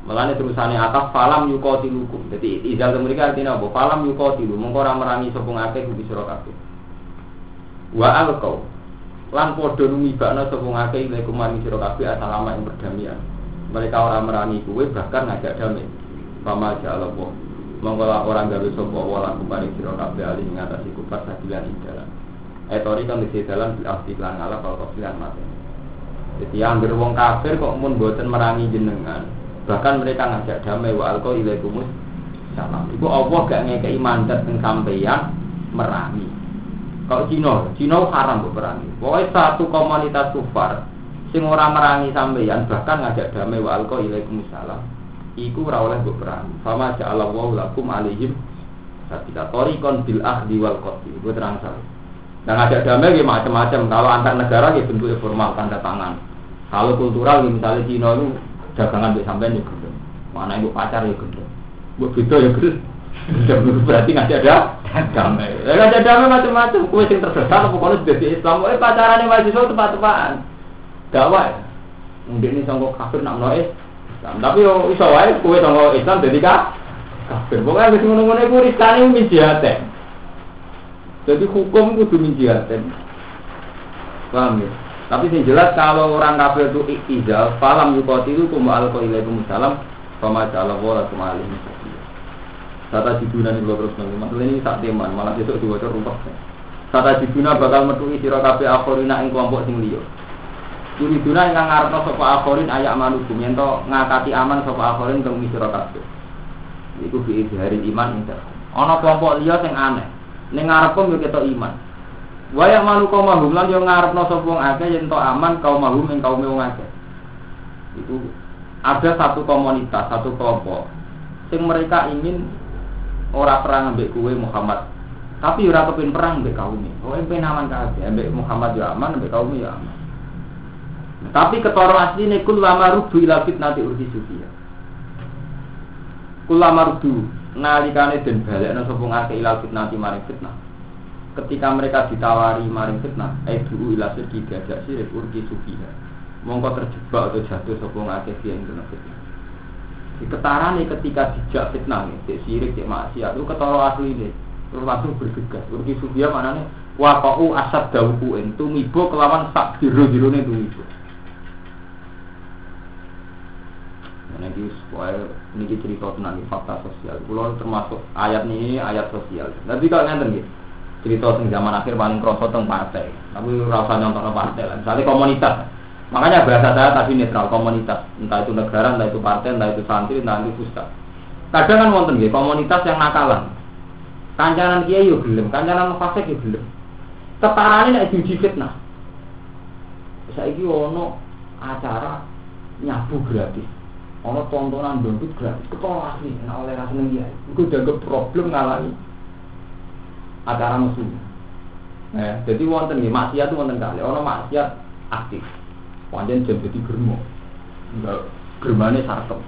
Melane terusannya atas falam yukotilukum. Jadi itizal mereka artinya apa? Falam yukotilu. Mengko ora merangi sapa ngakeh kuwi sira kabeh. Wa alqau lan padha numibakna sapa ngakeh ilaikum sira kabeh asalama ing perdamaian. Mereka orang merangi kuwe bahkan ngajak damai. Pama ja'ala Allah. Monggo orang gawe sapa wala kumaring sira kabeh ali ngatasi kufar sadilan ing dalan. Etori kan di dalam bil arti lan ala kalau mati. Jadi yang wong kafir kok mun boten merangi jenengan, bahkan mereka ngajak damai wa alko ilaikumus salam. Iku Allah gak ngekei mandat teng sampeyan merangi. Kalau Cina, Cina haram kok merangi. Pokoknya satu komunitas kufar sing ora merangi sampeyan bahkan ngajak damai wa alko ilaikumus salam. Iku ora oleh mbok perangi. Fama ja'ala wa lakum alaihim Ketika torikon bil ahdi wal qati. Iku terang salah. Dan ada damai ya macam-macam. Kalau antar negara ya bentuknya formal tanda tangan. Kalau kultural ya misalnya Cina itu dagangan bisa sampai ya gendeng. Mana ibu pacar ya gendeng. Ibu beda ya gendeng. Berarti nggak ada damai. Ya nggak ada damai macam-macam. Kue yang terbesar pokoknya sudah Islam. Eh pacaran yang mahasiswa tepat-tepatan. Dakwah. Mungkin ini sanggup kafir nak noise. Tapi yo iso wae kue sanggup Islam jadi kafir. Pokoknya iku risane min jihate. Jadi hukum kudu minjiatin. Paham ya? Tapi yang jelas kalau orang kafir itu iktizal, falam yukotilu kuma alkohilaikum salam, sama jala wala kuma alim Kata jiduna ini terus nanti, masalah ini tak teman, malah besok diwaca rumpah. Kata jiduna bakal metuhi sira kabeh akhorina ing kelompok sing liya. Yuriduna ingkang ngarepno sapa akhorin ayak manukum yen to ngakati aman sapa akhorin kang sira kabeh. Iku fi hari iman ing Ana kelompok liya sing aneh. Ning ngarepmu yo ketok iman. Waya malu kaum mahum lan yo ngarepno sapa wong akeh yen to aman kaum mahum ing kaum wong akeh. Itu ada satu komunitas, satu kelompok sing mereka ingin ora perang ambek kue Muhammad. Tapi ora kepin perang ambek kaum ini. Oh, pengen aman kabeh, ambek Muhammad yo aman, ambek kaum yo aman. Tapi ketoro asli ini kul lama rudu ila fitnati urhi sufiya. Kul lama rudu nalikane den balekno sapa ngake ilal fitnah maring fitnah. Ketika mereka ditawari maring fitnah dulu ila sirki diajak sirik urki sufiha mongko terjebak atau jatuh sapa ngake dia ing dalam fitnah. Di ketarane ketika dijak fitnah nih sirik cek maksiat itu ketara asli ini langsung bergegas urki sufiha nih wakau asad dauku entu mibo kelawan sak jero-jerone tumibo Nanti supaya ini cerita tentang fakta sosial. Pulau termasuk ayat ini ayat sosial. Tapi kalau nanti cerita tentang zaman akhir paling kroso tentang partai. Tapi rasa nyontok partai lah. Misalnya komunitas. Makanya bahasa saya tadi netral komunitas. Entah itu negara, entah itu partai, entah itu santri, entah itu pusat. Kadang kan wonten nggih komunitas yang nakalan. Kancanan kiai yo gelem, kancanan fasik yo gelem. Ketarane nek diuji fitnah. Saiki ono acara nyabu gratis ono tontonan dangdut gratis ketolak asli. Nah oleh rasa dia. Itu udah problem ngalami acara musuh nah, jadi wonten nih maksiat wonten kali. Ono maksiat aktif. Jam jadi germo. Enggak germane sarkem.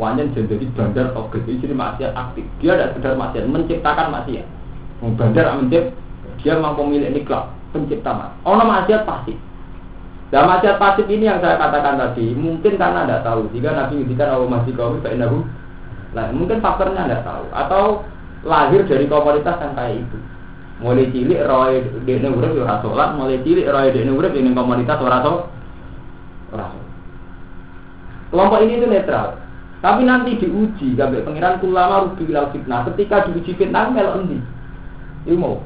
Jam jadi bandar oke jadi maksiat aktif. Dia ada sekedar maksiat menciptakan maksiat. Bandar mencipta dia mampu milik nikah pencipta ono maksiat pasti Nah maksiat pasif ini yang saya katakan tadi mungkin karena tidak tahu. Jika Nabi ngintikan Allah masih kau fa'inahu Nah, mungkin faktornya tidak tahu atau lahir dari komunitas yang kayak itu. Mulai cilik roy dene urip ya ora mulai cilik roy dene urip ini komunitas ora ora Kelompok ini itu netral. Tapi nanti diuji sampai pengiran kulama rugi bil fitnah. Ketika diuji fitnah mel endi? Iku mau.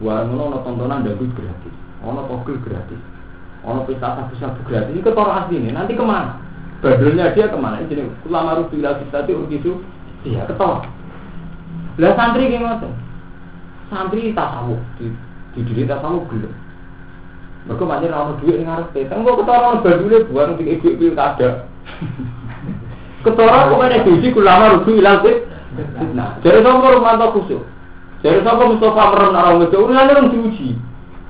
Wah, ngono tontonan dangdut gratis. Ono togel gratis ono pesta sabu-sabu gratis ini ketoro asli ini. Nanti ke mana? Badulnya dia ke mana? Ini ulama rubi lagi tadi urgisu dia ketoro lah santri gimana santri tasawuf. Di Di diri tak tahu gelem. Mereka macam rano duit yang harus tetang, kok ketara badule buang di ibu pilkada. Ketara kok ada diuji kulama rugi ilang Nah, jadi sama Romanto khusus. Jadi sama Mustafa Meron orang itu, urusannya orang diuji.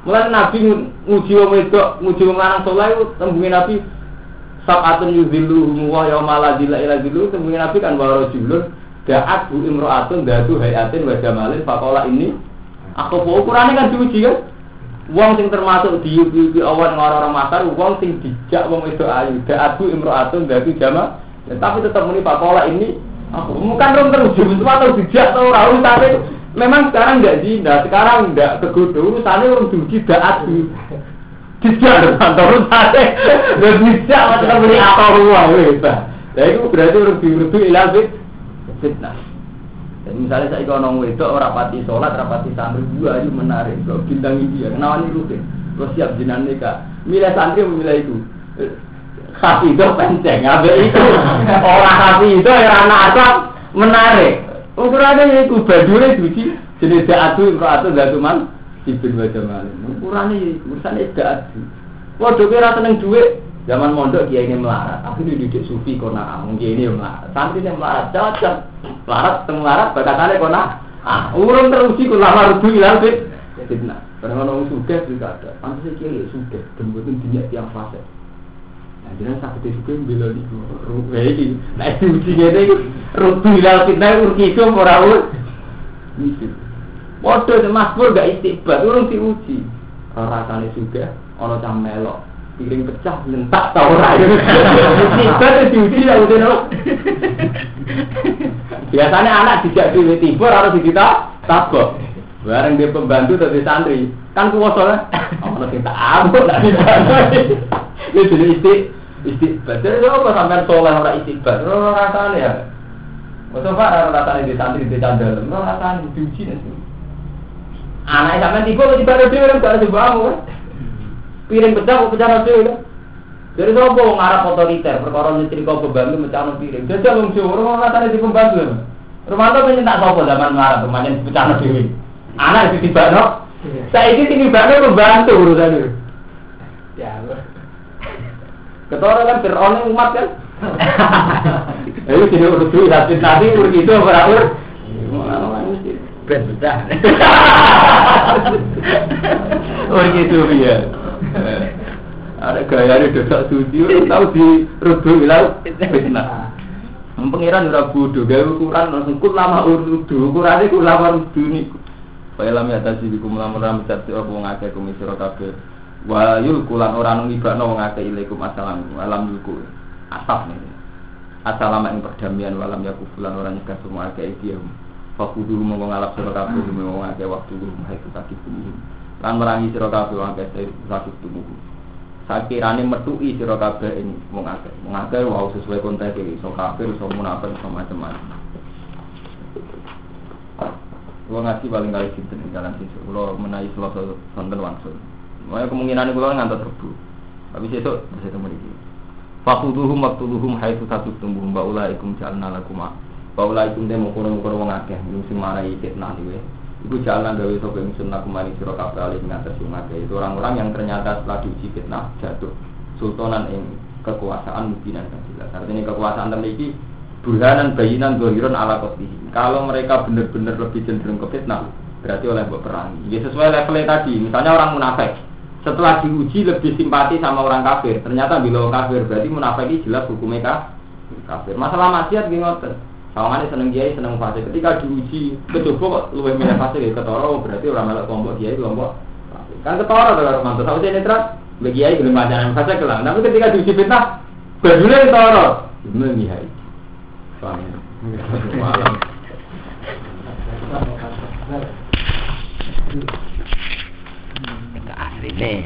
Mulai Nabi nguji wong wedok, nguji wong lanang soleh, tembungin Nabi Sab'atun yudhilluhum wa yawma la dhilla ila dhilluh Tembungin Nabi kan wa rajulun Da'at bu imro'atun datu hayatin wa jamalin Fakola ini Aku ukurannya kan diuji kan? Wong sing termasuk diuji awan orang-orang matar Wong sing dijak wong wedok ayu Da'at bu imro'atun datu jamal. Ya, Tapi tetap muni Fakola ini Aku bukan rom teruji Cuma atau dijak atau rahu Tapi memang sekarang enggak zina Sekarang enggak kegodo Urusannya orang diuji da'at bu Dijak kantor sate dan dijak macam beri akal ruang gitu. Ya itu berarti orang diurut ilang fitnah. Dan misalnya saya kalau itu orang pati sholat, orang pati santri dua aja menarik. Kalau bintang India, kenapa ini rutin? Kalau siap jinan nikah, milih santri memilih itu. Hati itu penceng, ada itu orang hati itu yang anak asal menarik. Ukurannya itu badure suci, jenis atu, kalau atu gak cuma Ibn wajah malin. Ukurannya ya, urusannya tidak ada. Waduh kira seneng duit. Zaman mondok dia ini melarat. Aku ini didik sufi kona ah. Dia ini melarat. Santri ini melarat. Cocok. Melarat, teng melarat. Bakatannya kona. Ah, urung teruji ku lama rubu ilang fit. Fitnah. Karena orang suka juga ada. Pantas sih kiri suka. Dan buatin dinyak tiang fase. Jangan sakit itu kan bila di rupa ini. Nah, itu ujinya itu rubu ilang fitnah urki itu Gitu. Waduh, Pur gak istiqbat, urung diuji. Rasanya juga, ono cam melok, piring pecah, nyentak tau ora. Istiqbat itu diuji ya udah no. Biasanya anak dijak di tibur harus kita tabok. Bareng dia pembantu dari santri, kan kuwasane ono sing tak ambek lah Ini jadi isti istiqbat. Jadi apa sampean soleh ora istiqbat? Ora rasane ya. Masa Pak rasane di santri di candal, ora rasane diuji nih. Anak sampean tiba tiba ada dhewe kan gak sebamu. Piring pecah kok pecah dhewe. Jadi sapa wong Arab otoriter perkara nyetri kok pembantu mecahno piring. Jajal wong Jawa ora katane di pembantu. Romanto pengen tak sapa zaman Arab pemain pecahno dhewe. Anak itu tibano. Saiki sing tibano pembantu urusan itu. Ya. Ketora kan Fir'aun umat kan. Ayo sini urus duit, tapi nanti urus itu apa urus? ben betah. oh gitu ya. Ada gaya ada dosa suci, tahu di rudu bilang fitnah. Pengiran ora bodoh, gawe ukuran langsung kut lama urdu, ukurane kut lama urdu niku. Fa'ilam ya tadi di kumlam ram tadi apa ngake kumisiro kabeh. Wa yul kulan ora ngibakno wong akeh ilaikum assalam alam yulku. Asap nih. Assalamu ing perdamaian walam yakufulan orang nyegah semua akeh dia. Fakudu mongko ngalap sira kabeh mongko ngake waktu guru itu sakit tubuh. Lan merangi sira kabeh wong akeh sakit tubuh. Sakirane metuki sira kabeh ing wong akeh. Wong akeh wau sesuai konteks iso kafir, iso munafik, iso macam-macam. Kulo ngaji paling kali sinten ing dalam sisuk. Kulo menawi selasa sonten wangsul. Makanya kemungkinan kulo ngantos rebu. Tapi sesuk bisa ketemu iki. Fakuduhum waktuluhum haitsu tumbuh mbak ulaikum jalna lakum dia mau kurang kurang wong akeh, sing marai fitnah nih. Iku jalan gawe sapa ingsun aku mari sira kabeh alih ngatas. Itu orang-orang yang ternyata setelah diuji fitnah jatuh sultanan yang kekuasaan mubinan kan jelas. Artinya kekuasaan terlebih burhanan bayinan dohiron ala kotihi. Kalau mereka benar-benar lebih cenderung ke fitnah, berarti oleh buat perang. Ya sesuai levelnya tadi. Misalnya orang munafik, setelah diuji lebih simpati sama orang kafir. Ternyata bila kafir berarti munafik ini jelas hukumnya kafir. Masalah maksiat gimana? Sawangannya seneng kiai, seneng fase. Ketika diuji kecoba kok luwih milih fase ya ketoro berarti orang melok kelompok kiai kelompok kan ketoro tuh kalau mantu. Tahu sih netral, bagi kiai belum pacaran fase kelang. Tapi ketika diuji fitnah, berdua ketoro. Bener nih hai. Malam. Asli nih.